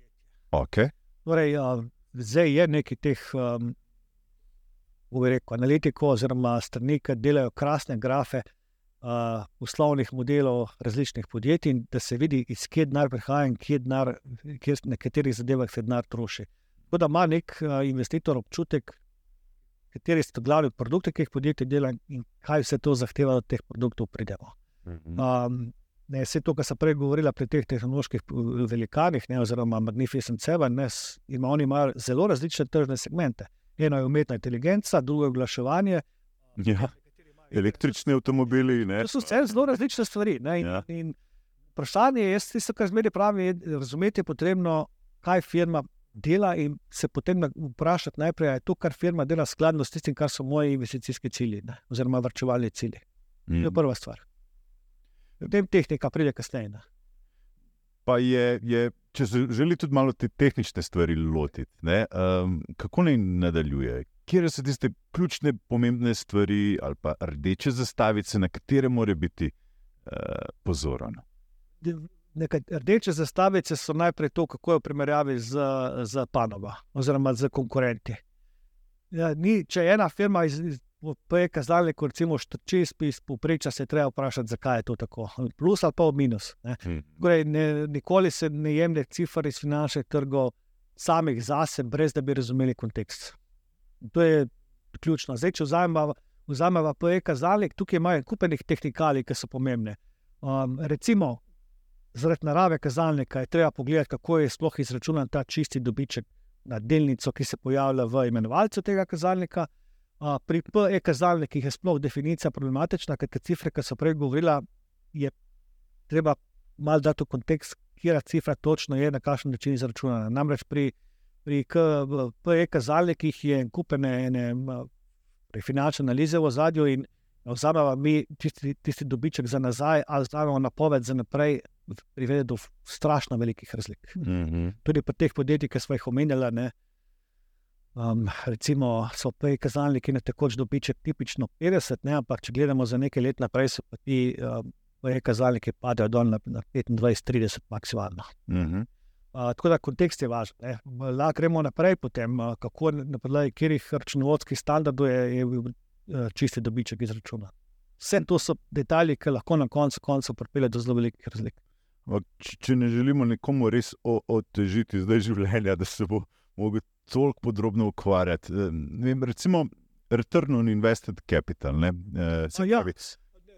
Okay. Torej, um, zdaj je nekaj teh, um, rekel, analitikov oziroma strani, ki delajo krasne grafe uh, poslovnih modelov različnih podjetij, da se vidi, iz kje denar prihaja in kje denar, kje na katerih zadevah se denar troši. Tako da ima nek uh, investitor občutek, kateri so glavni produkti, ki jih podjetje dela in kaj vse to zahteva, da do teh produktov pridemo. Um, ne, vse to, kar sem prej govorila pri teh tehnoloških velikanih, ne, oziroma Magnificent Seven, ne, ima, oni imajo zelo različne tržne segmente. Eno je umetna inteligenca, drugo je oglaševanje. Ja. Električni avtomobili. To so vse zelo različne stvari. Ne, in, Ja. in vprašanje je, tisto, kar zmeraj pravi, razumeti je potrebno, kaj firma dela in se potem vprašati najprej, ali je to, kar firma dela, skladno s tistim, kar so moji investicijski cilji, ne, oziroma vrčevalni cilji. To je Mm. prva stvar. Potem tehnika pride kasneje. Ne. Pa je, je, če se želi tudi malo te tehnične stvari lotiti, ne, um, kako naj nadaljuje? Kje so tiste ključne, pomembne stvari ali pa rdeče zastavice, na katere mora biti uh, pozoren? Nekaj rdeče zastavice so najprej to, kako je v primerjavi z, z panogo oziroma z konkurenti. Ja, ni, če je ena firma iz, iz PE kazalnika, recimo, štrči iz povprečja, se treba vprašati, zakaj je to tako. Plus ali pa v minus. Ne. Hmm. Torej, ne, nikoli se ne jemlje cifr iz finančnih trgov samih zase, brez da bi razumeli kontekst. To je ključno. Zdaj, če vzamemo, PE kazalnik, tukaj imajo kupenih tehnikalij, ki so pomembne. Um, recimo, zaradi narave kazalnika je treba pogledati, kako je sploh izračunan ta čisti dobiček na delnico, ki se pojavlja v imenovalcu tega kazalnika. Uh, pri PE kazalnikih je sploh definicija problematična, ker te cifre, ki so prej govorila, je treba malo dati v kontekst, kje cifra točno je, na kakšen način izračunana. Namreč pri, pri PE kazalnikih je kupene ene finančne analize v zadju in vzamemo mi tisti, tisti dobiček za nazaj, ali vzamemo napoved za naprej, privede do strašno velikih razlik. Mm -hmm. Tudi pri teh podjetjih, ki smo jih omenjali, ne, um, recimo so PE kazalniki na tekoč dobiček tipično 50, ne, ampak če gledamo za nekaj let naprej, so pa ti um, PE kazalniki padejo dol na, na 25-30 maksimalno. Mm -hmm. Uh, tako da kontekst je važen. ne. Lahko gremo naprej, potem, uh, kako na podlagi katerih računovodskih standardov je, je uh, čisti dobiček izračunan. Vse to so detajli, ki lahko na koncu koncev pripeljejo do zelo velikih razlik. Če, če ne želimo nekomu res otežiti zdaj življenja, da se bo mogel toliko podrobno ukvarjati. ne Vem, recimo, return on invested capital. Ne, eh, A ja. pravi,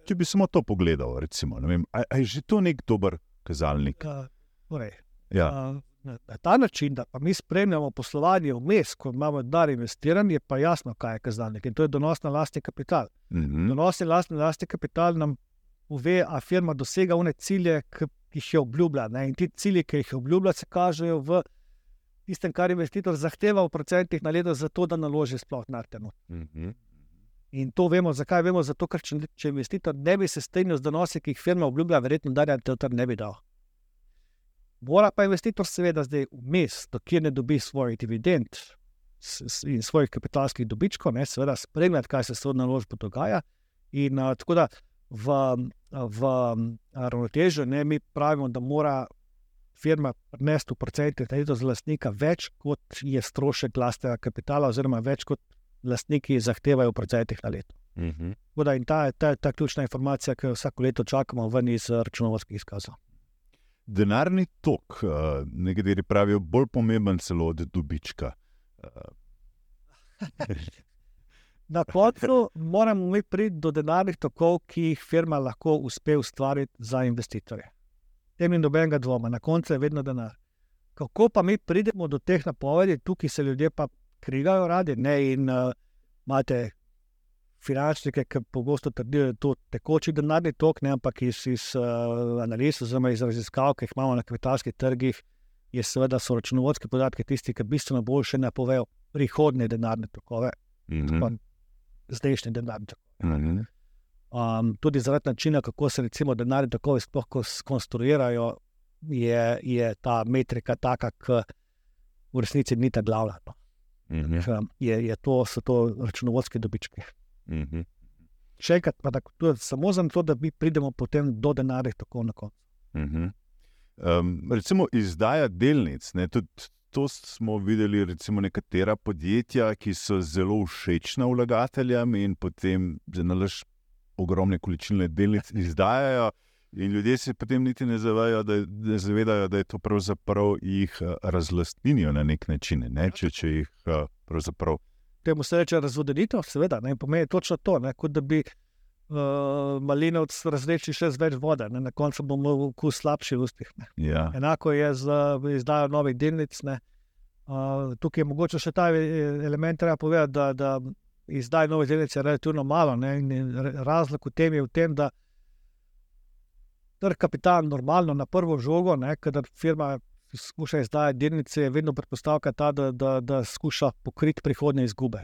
če bi samo to pogledal, recimo, vem, a, a je že to nek dober kazalnik? Uh, torej, Ja. uh, na, ta način, da pa mi spremljamo poslovanje vmes, ko imamo denar investiran, je pa jasno, kaj je kazalnik in to je donos na lastni kapital. Mhm. Donos na lastni, lastni kapital nam pove, a firma dosega one cilje, ki jih je obljubila. Ne? In ti cilji, ki jih je obljubila, se kažejo v tistem, kar investitor zahteva v procentih na leto, zato da naloži sploh na terenu. Mhm. In to vemo, zakaj vemo, zato ker če, če investitor ne bi se strinjal z donosi, ki jih firma obljublja, verjetno darja ter ne bi dal. Mora pa investitor seveda zdaj vmes, dokler ne dobi svojih dividend in svojih kapitalskih dobičkov, ne, seveda spremljati, kaj se s to naložbo dogaja. In uh, tako da v, v ravnotežju ne, mi pravimo, da mora firma prinesti v procentih na leto za lastnika več, kot je strošek lastnega kapitala, oziroma več kot lastniki zahtevajo v procentih na leto. Mhm. Tako Da, in ta je ta, ta ključna informacija, ki jo vsako leto čakamo ven iz računovodskih izkazov. Denarni tok, uh, nekateri pravijo, bolj pomemben celo od dobička. Uh, Na koncu moramo mi priti do denarnih tokov, ki jih firma lahko uspe ustvariti za investitorje. Tem ni nobenega dvoma, na koncu je vedno denar. Kako pa mi pridemo do teh napovedi, tukaj se ljudje pa krigajo radi ne? in uh, imate finančnike, ki pogosto trdijo, da je to tekoči denarni tok, ne? ampak iz, iz uh, analiz, oziroma iz raziskav, ki jih imamo na kapitalskih trgih, je seveda so računovodske podatke tisti, ki bistveno boljše napovejo prihodne denarne tokove. Mm -hmm. Zdajšnji denarni tokove. mm -hmm. Um, tudi zaradi načina, kako se recimo denarni tokovi sploh konstruirajo, je, je ta metrika taka, ki v resnici ni ta glavna. No. mm -hmm. je, je to, so to računovodske dobičke. Mm -hmm. Še enkrat, pa da, to je samo zato, da mi pridemo potem do denarja tako na koncu. Mm -hmm. um, recimo izdaja delnic. Ne, tudi to smo videli, recimo nekatera podjetja, ki so zelo všečna vlagateljem in potem zanalaš ogromne količine delnic izdajajo. In ljudje se potem niti ne zavedajo, da, da, zavedajo, da je to pravzaprav jih razlastnijo na nek način. Ne? Če, če jih pravzaprav. Temu se reče razvodenitev, seveda, ne pomeni točno to, ne? kot da bi uh, malinovc razrešil še z več vode, ne? na koncu bomo v okus slabši v ustih. Ja. Enako je z izdajo novih delnic. Uh, tukaj je mogoče še ta element, treba povedati, da, da izdaja novih delnic je relativno malo. Ne? In razlog v tem je v tem, da trg kapitala normalno na prvo žogo, kadar firma skuša izdajati delnice, je vedno predpostavka ta, da, da, da skuša pokriti prihodne izgube.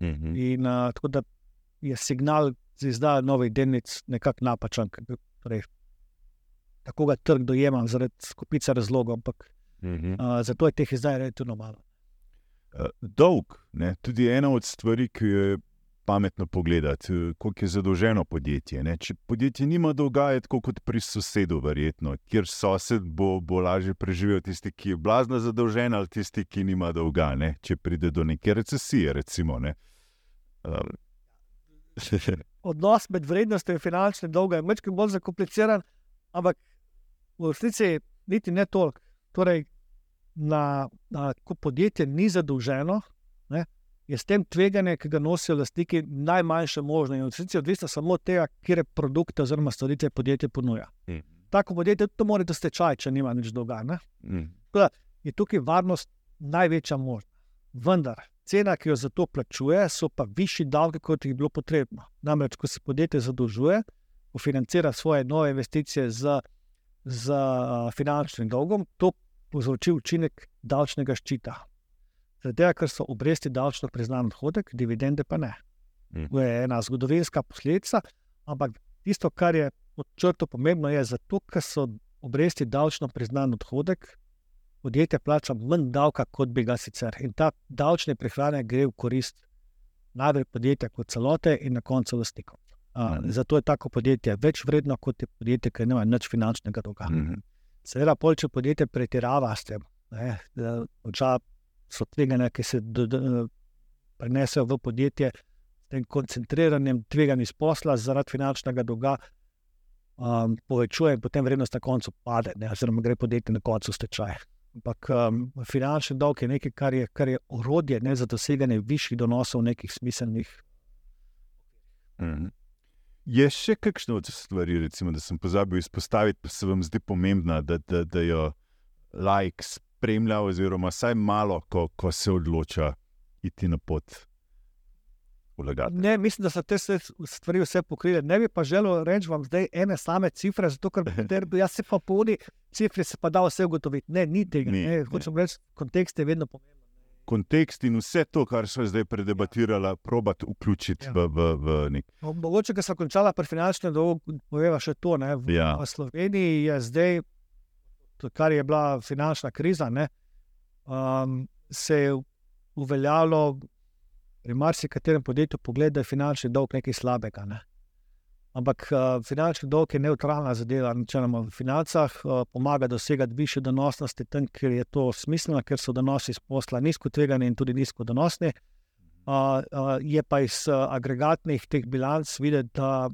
Mm -hmm. In uh, tako da je signal za izdajo novih delnic nekako napačen. Torej, tako ga trg dojema zaradi skupice razlogov, ampak mm -hmm. uh, zato je teh izdaj relativno malo. Uh, dolg, ne? tudi ena od stvari, ki je pametno pogledati, koliko je zadolženo podjetje. Ne? Če podjetje nima dolga, je tako kot pri sosedu, verjetno, kjer sosed bo, bo lažje preživel, tisti, ki je blazno zadolžen, ali tisti, ki nima dolga, ne? če pride do neke recesije. Recimo, ne? um. Odnos med vrednostjo in finančnim dolgom je nekaj bolj zakompliciran, ampak v resnici niti ne toliko. Torej, na, na, ko podjetje ni zadolženo, ne, je s tem tveganje, ki ga nosijo lastniki, najmanjše možno. In vse je odvisno samo od tega, kje produkte oziroma storitve podjetje ponuja. Mm. Tako podjetje tudi mora stečaj, če nima nič dolga. Mm. Da, je tukaj varnost največja možna. Vendar cena, ki jo za to plačuje, so pa višji davki, kot jih je bilo potrebno. Namreč, ko se podjetje zadolžuje, financira svoje nove investicije z, z finančnim dolgom, to povzroči učinek davčnega ščita. Zato, ker so obresti davčno priznan odhodek, dividende pa ne. Mm. To je ena zgodovinska posledica, ampak tisto, kar je pod črto pomembno, je zato, ker so obresti davčno priznan odhodek, podjetje plača manj davka, kot bi ga sicer. In ta davčni prihranek gre v korist najbolj podjetja kot celote in na koncu lastnikov. Uh, Mm. zato je tako podjetje več vredno kot je podjetje, ki nima nič finančnega dolga. Mm. Seveda, pol, če podjetje pretirava s tem, da poča- so tveganja, ki se do- do- prenesejo v podjetje, s tem koncentriranjem tveganj iz posla zaradi finančnega dolga, um, povečuje in potem vrednost na koncu pade, ne, oziroma gre podjetje na koncu v stečaj. Ampak um, finančni dolg je nekaj, kar je, kar je orodje ne, za doseganje višjih donosov, nekih smiselnih. Mm. Je še kakšna od stvari, recimo, da sem pozabil izpostaviti, pa se vam zdi pomembna, da, da, da jo like spremlja, oziroma vsaj malo, ko, ko se odloča iti na pot. Vlagati. Ne, mislim, da so te stvari vse pokrile. Ne bi pa želel reči vam zdaj ene same cifre, zato ker jaz se pa po uni cifri se pa da vse ugotoviti. Ne, ni tega. Ni, Ne, ne. hočem reči, kontekst je vedno pomemben. Kontekst in vse to, kar so zdaj predebatirali, probati vključiti Ja. v, v, v nek. Mo- Mogoče, ker sem končala pri finančnem dolgu, poveva še to. Ne, v, Ja. v Sloveniji je zdaj, kar je bila finančna kriza, ne, um, se je uveljavilo pri marsikaterem podjetju pogled, da je finančni dolg nekaj slabega. Ne. Ampak uh, finančni dolg je neutralna zadeva, načeloma v financah, uh, pomaga dosegati više donosnosti tam, kjer je to smiselno, ker so donosi iz posla nizko tvegani in tudi nizko donosni. Uh, uh, je pa iz uh, agregatnih teh bilanc videti, da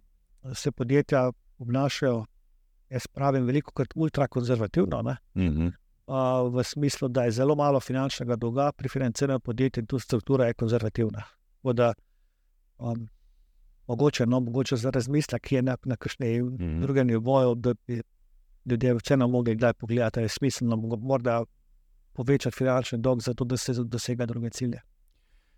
se podjetja obnašajo, jaz pravim, veliko krat ultrakonzervativno. ne. Mhm. uh, v smislu, da je zelo malo finančnega dolga pri financiranju podjetij in tu struktura je konzervativna. Voda, um, mogoče, no, mogoče za razmislek je na, na kakšnem mm -hmm. drugem nivoju, da bi ljudje vseeno mogli kdaj pogledati, da je smiselno morda povečati finančni dolg, zato da se dosega druge cilje.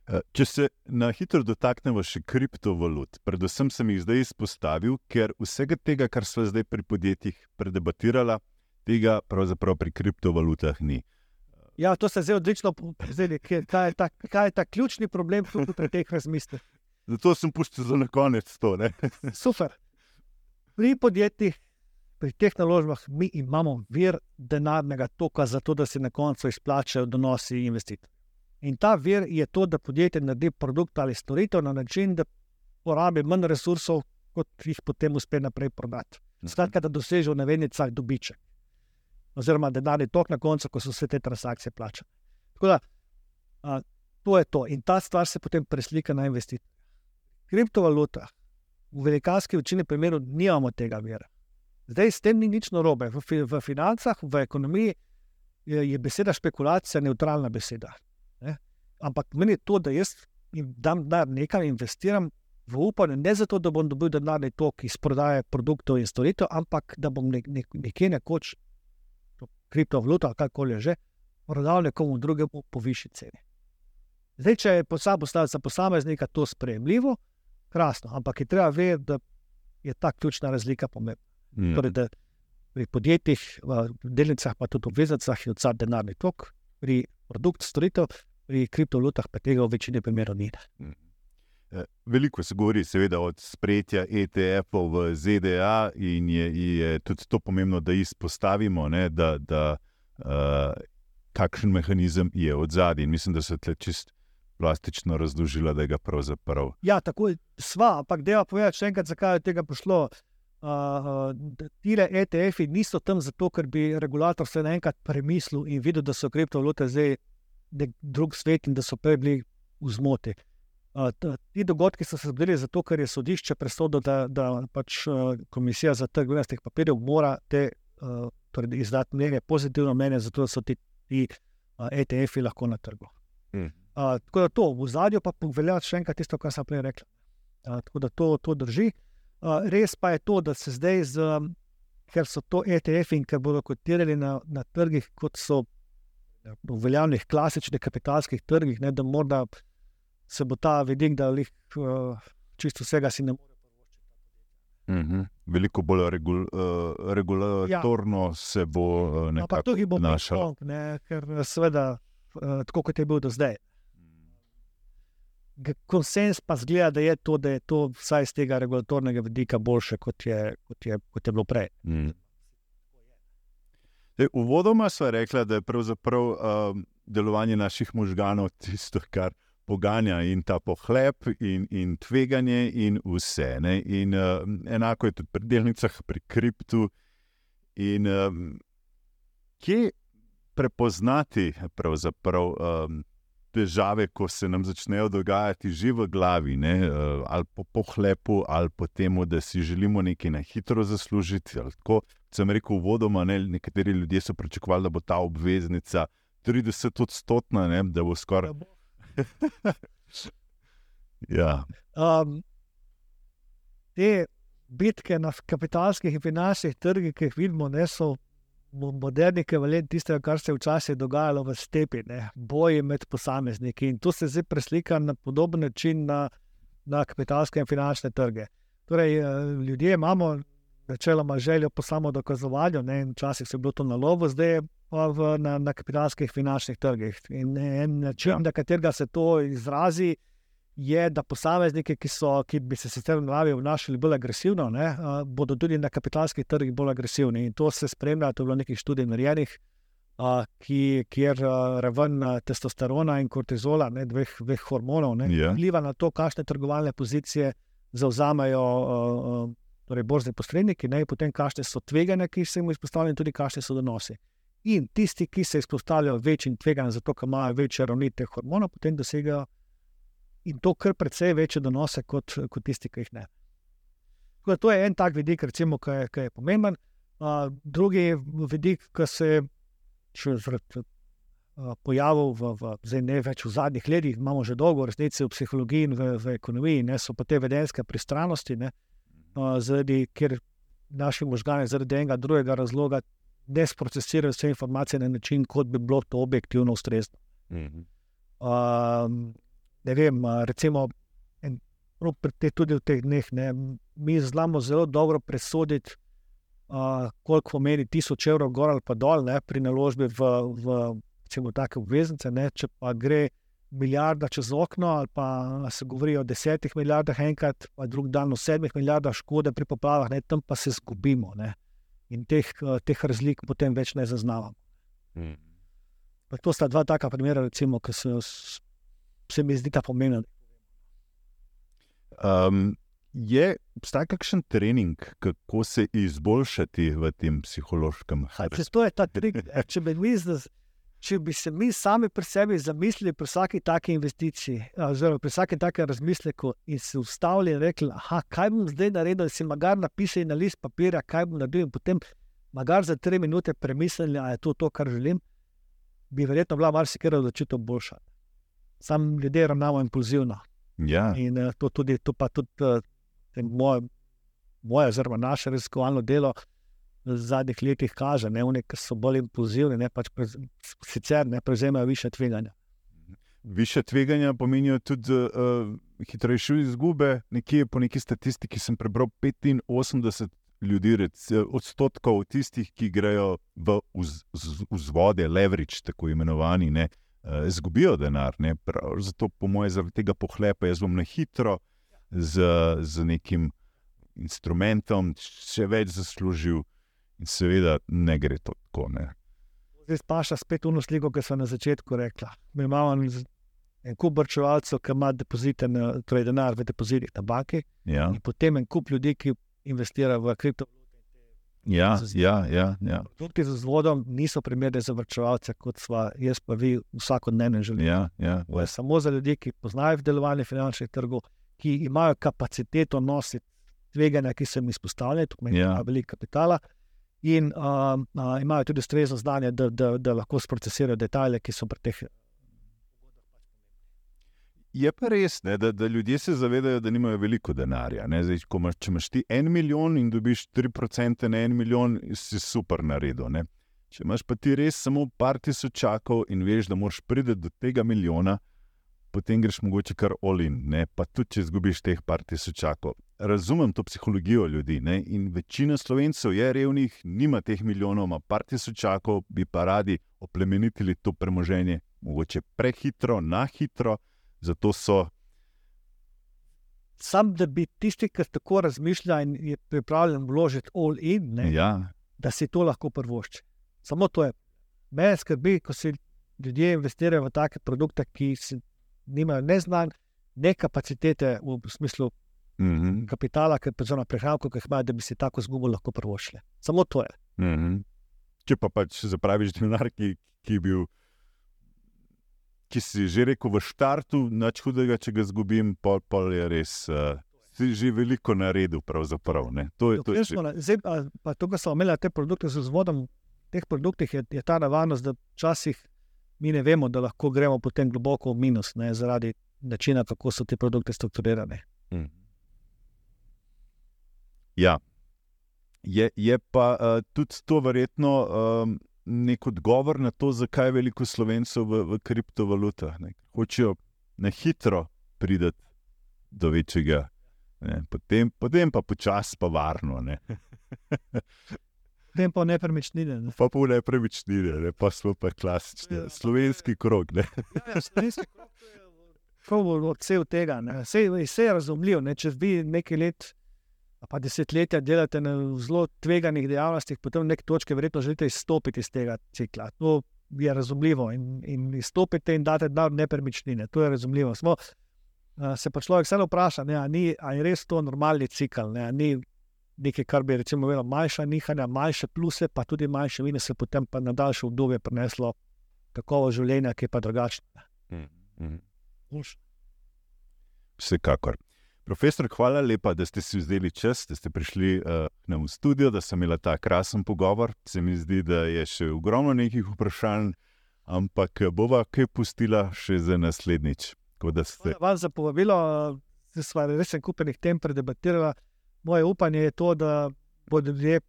Eh, če se na hitro dotaknemo še kriptovalut, predvsem sem jih zdaj izpostavil, ker vsega tega, kar smo zdaj pri podjetjih predebatirali, tega pravzaprav pri kriptovalutah ni. Ja, to se zdaj odlično pozeli, kaj, kaj je ta ključni problem pri teh razmislih. Zato sem puščal za konec to. Super. Pri podjetjih, pri teh naložbah, mi imamo vir denarnega toka, zato da se na koncu izplačajo donosi investitorjev. In ta vir je to, da podjetje naredi produkt ali storitev na način, da porabi manj resursov, kot jih potem uspe naprej prodati. Mhm. Skratka, da doseže v navednicah dobiček. Oziroma, da denarni tok na koncu, ko so vse te transakcije plačane. Tako da, a, to je to. In ta stvar se potem preslika na investitorje. Kriptovaluta, v velikanski večini primerov, nimamo tega vira. Zdaj, s tem ni nič narobe. V, v financah, v ekonomiji je, je beseda špekulacija neutralna beseda. Ne? Ampak meni je to, da jaz dam denar nekam, investiram v upanje, ne zato, da bom dobil denarni tok iz prodaje produktov in storitev, ampak da bom nek, nek, nekje nekoč kriptovaluto ali karkoli že prodal nekomu drugemu po višji ceni. Zdaj, če je posameznik za posameznika to sprejemljivo, krasno, ampak je treba vedeti, da je ta ključna razlika pomembna. Mm. Torej, da pri podjetjih, v delnicah, pa tudi v obveznicah je odsad denarni tok, pri produktu, storitev, pri kriptovalutah pa tega v večini primerov ni. Mm. Eh, veliko se govori, seveda, od sprejetja ETF-ov v ZDA, in je, je tudi to pomembno, da izpostavimo, ne, da, da uh, kakšen mehanizem je od zadaj. Mislim, da se tle čist plastično razložila, da je ga pravzaprav. Ja, tako je, sva, ampak deva povedati še enkrat, zakaj je tega prišlo. Uh, Tile ETF-ji niso tam zato, ker bi regulator se naenkrat premislil in videl, da so kriptovalute zdaj nek drug svet in da so prej bili v zmoti. Uh, ti dogodki so se zgodili zato, ker je sodišče presodilo, da, da pač uh, komisija za trg vrednostnih papirjev mora te, uh, torej izdati mnenje, pozitivno mnenje, zato da so ti, ti uh, ETF-ji lahko na trgu. Mm. Uh, tako da to v zadju pa velja še enkrat tisto, kar sem prej rekel. Uh, tako da to, to drži. Uh, res pa je to, da se zdaj, z, ker so to ETF-ji in ker bodo kotirali na, na trgih, kot so v veljavnih klasičnih kapitalskih trgih, ne, da morda se bo ta vidik, da jih uh, čisto vsega si ne more. Mm -hmm. Veliko bolj regul, uh, regulatorno ja. se bo uh, nekako no, tukaj bo našel. Ker seveda, uh, tako kot je bil do zdaj. Konsens pa zgleda, da je to, da je to vsaj z tega regulatornega vidika boljše, kot je, kot je, kot je bilo prej. Mm. Uvodoma smo rekli, da je pravzaprav um, delovanje naših možganov tisto, kar poganja in ta pohlep, in, in tveganje, in vse. In, uh, enako je tudi pri delnicah, pri kriptu. In um, kje prepoznati pravzaprav um, težave, ko se nam začnejo dogajati že v glavi, ne? uh, ali po pohlepu, ali po tem, da si želimo nekaj na hitro zaslužiti. Tako sem rekel, vodoma, ne? nekateri ljudje so pričakovali, da bo ta obveznica 30-odstotna, da bo skoraj. ja. um, te bitke na kapitalskih in finančnih trgih, ki jih vidimo, ne, so moderni ekvivalent tistega, kar se je včasih dogajalo v stepi, ne, boji med posamezniki. In to se zdaj preslika na podoben način na, na kapitalske in finančne trge. Torej, eh, ljudje imamo načeloma željo po samo dokazovanju, ne, včasih se je bilo to na lovo, zdaj je v, na, na kapitalskih finančnih trgih. In en način, ja. na katerega se to izrazi, je, da posamezniki, ki, so, ki bi se sicer v naravi obnašali bolj agresivno, ne, uh, bodo tudi na kapitalskih trgih bolj agresivni. In to se spremlja, to je bilo nekaj študij narejenih. Uh, ki, kjer uh, raven uh, testosterona in kortizola, ne, dveh, dveh hormonov, ne, yeah. Ja. vpliva na to, kakšne trgovalne pozicije zauzamajo uh, uh, torej borzni posredniki, ne, potem kakšne so tvegane, ki se jim izpostavljajo, tudi kakšne so donosi. In tisti, ki se izpostavljajo večjim tveganjem, zato ker imajo večje ravni teh hormonov, potem dosegajo in to kar precej večje donose kot, kot tisti, ki jih ne. Tako, to je en tak vidik, recimo, ki je, ki je pomemben. Uh, drugi vidik, ki se še zaradi pojavov, v, v, zdaj ne več v zadnjih letih, imamo že dolgo resnici v psihologiji in v, v ekonomiji, ne, so pa te vedenske pristranosti, ne, uh, zaradi, ker naši možgani zaradi enega drugega razloga ne sprocesirajo vse informacije na način, kot bi bilo to objektivno ustrezno. Mhm. Um, ne vem, recimo, en, te, tudi v teh dneh, ne, mi znamo zelo dobro presoditi, uh, koliko pomeni tisoč evrov gor ali pa dol ne, pri naložbi v, v recimo, take obveznice. Ne, če pa gre milijarda čez okno, ali pa se govori o desetih milijardah enkrat, pa drug dan o sedmih milijardah škode pri poplavah, ne, tam pa se zgubimo. Ne. In teh, eh, teh razlik potem več ne zaznavamo. Mhm. Pa To sta dva taka primera, recimo, ki se, se mi zdi ta pomembna. Um, je obstaja kakšen trening, kako se izboljšati v tem psihološkem? Če, to je ta trik. Če bi, mi, če bi se mi sami pri sebi zamislili pri vsaki taki investiciji, oziroma pri vsakem takem razmisleku in se ustavili in rekli, aha, kaj bom zdaj naredil, si magar napisali na list papirja, kaj bom naredil, in potem magar za tri minute premislili, ali je to to, kar želim, bi verjetno bila marsikera odločitev boljša. Sam ljudje ravnamo impulzivno. Ja, In eh, to, tudi, to pa tudi tem moje, moje, oziroma naše raziskovalno delo v zadnjih letih kaže, ki so bolj impulzivni, ne, pač prez, sicer ne prevzemajo više tveganja. više tveganja pomenijo tudi uh, hitrejše izgube. Nekje po neki statistiki sem prebral 85 ljudi, rec, odstotkov tistih, ki grejo v vz, vz, vzvode, leverage, tako imenovani, ne, uh, izgubijo denar. Ne, prav, zato, po mojem, zaradi tega pohlepa, jaz bom na hitro z, z nekim instrumentom še več zaslužil, in seveda ne gre to tako. Ne. Zdaj paša spet uno sliko, ki so na začetku rekla. Mi imamo en kup vrčevalcev, ki ima depozite, na, torej denar v depozitih na banki, Ja, in potem en kup ljudi, ki investirajo v kriptovalute. Ja, ja, ja, ja. Produkti z vzvodom niso primerni za vrčevalce, kot sva jaz pa vi vsakodnevno želimo. ja, ja, je samo za ljudi, ki poznajo delovanje finančnih trgov, ki imajo kapaciteto nositi tveganja, ki so jim to pomeni, da Ja. imajo veliko kapitala. In um, uh, imajo tudi ustrezno znanje, da, da, da lahko sprocesirajo detajle, ki so pri teh. Je pa res, ne, da, da ljudje se zavedajo, da nimajo veliko denarja. ne. Zdaj, imaš, če imaš ti en milijon in dobiš 3% na en milijon, si super naredil. Ne. Če imaš pa ti res samo par tisočakov in veš, da moraš priti do tega milijona, potem greš mogoče kar olin, pa tudi če izgubiš teh par tisočakov. Razumem to psihologijo ljudi ne. in večina slovencev je revnih, nima teh milijonov, ima par tisočakov, bi pa radi oplemenitili to premoženje, mogoče prehitro, na hitro. Zato so Sam, da bi tisti, ki tako razmišlja in je pripravljen vložiti all in, ne, ja, da si to lahko prvošči. Samo to je. Me skrbi, ko se ljudje investirajo v take produkte, ki si, nimajo ne znanj, ne kapacitete v smislu mhm, kapitala, ki je na prehranku, ki jih imajo, da bi si tako zgubo lahko prvošli. Samo to je. mhm. Če pa pač zapraviš denar, ki, ki je bil. Ki si že rekel v štartu, nič hudega, če ga izgubim, pol, pol je res. Uh, si že veliko naredil, pravzaprav. ne. To je, to je, Zdaj, a, pa to, kar smo imeli te produkte z vzvodom, v teh produktih je, je ta nevarnost, da včasih mi ne vemo, da lahko gremo potem globoko v minus, ne, zaradi načina, kako so ti produkti strukturirani. Mhm. Ja. Je, je pa uh, tudi to verjetno um, nek odgovor na to, zakaj je veliko slovencev v, v kriptovalutah. Ne. Hočejo na hitro priti do večjega, ne. potem, potem pa počasi, pa varno. Ne. Potem pa nepremičnine. Ne. Pa pa v nepremičnine, ne. pa smo pa klasični Ja, slovenski krog. Ne. Kako bo odsev tega? ne. Sej, vse je razumljivo. Ne? Če vi nekaj let, a pa desetletja delate na zelo tveganih dejavnostih, potem v neki točki verjetno želite izstopiti iz tega cikla. To je razumljivo in, in izstopite in date denar v nepremičnine. To je razumljivo. Smo, se pa človek vseeno vpraša, ne, a, ni, a je res to normalni cikl. Ne, ni nekaj, kar bi recimo imelo manjša nihanja, manjše pluse, pa tudi manjše minuse, potem pa na daljše obdobje prineslo kakovo življenja, ki je pa drugačno. Mhm. Boljše. Vsekakor. Profesor, hvala lepa, da ste si vzeli čas, da ste prišli uh, nam v studio, da sem imela ta krasen pogovor. Se mi zdi, da je še ogromno nekih vprašanj, ampak bova kaj pustila še za naslednjič. Ste... Hvala za povabilo, da smo res en kupenih tem predebatirali. Moje upanje je to, da bodo ljudje,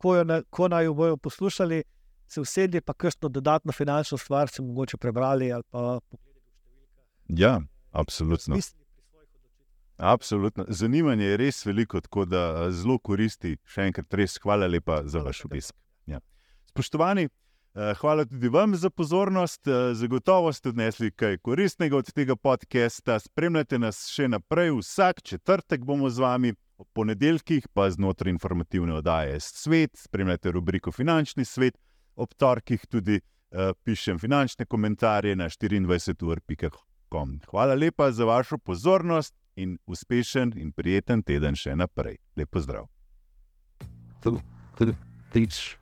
ko, ko naj jo bojo poslušali, se usedli, pa kakšno dodatno finančno stvar si mogoče prebrali ali pa pogledali v številke. Ja, absolutno. Mislim, Absolutno. Zanimanje je res veliko, tako da zelo koristi. Še enkrat, res hvala lepa za vaš obisk. Ja. Spoštovani, hvala tudi vam za pozornost. Zagotovo ste odnesli kaj koristnega od tega podcasta. Spremljate nas še naprej, vsak četrtek bomo z vami, ob ponedeljkih pa znotraj informativne oddaje Svet. Spremljate rubriko Finančni svet, ob torkih tudi uh, pišem finančne komentarje na 24.com. Hvala lepa za vašo pozornost in uspešen in prijeten teden še naprej. Lep pozdrav. Tudi, tudi, tudi.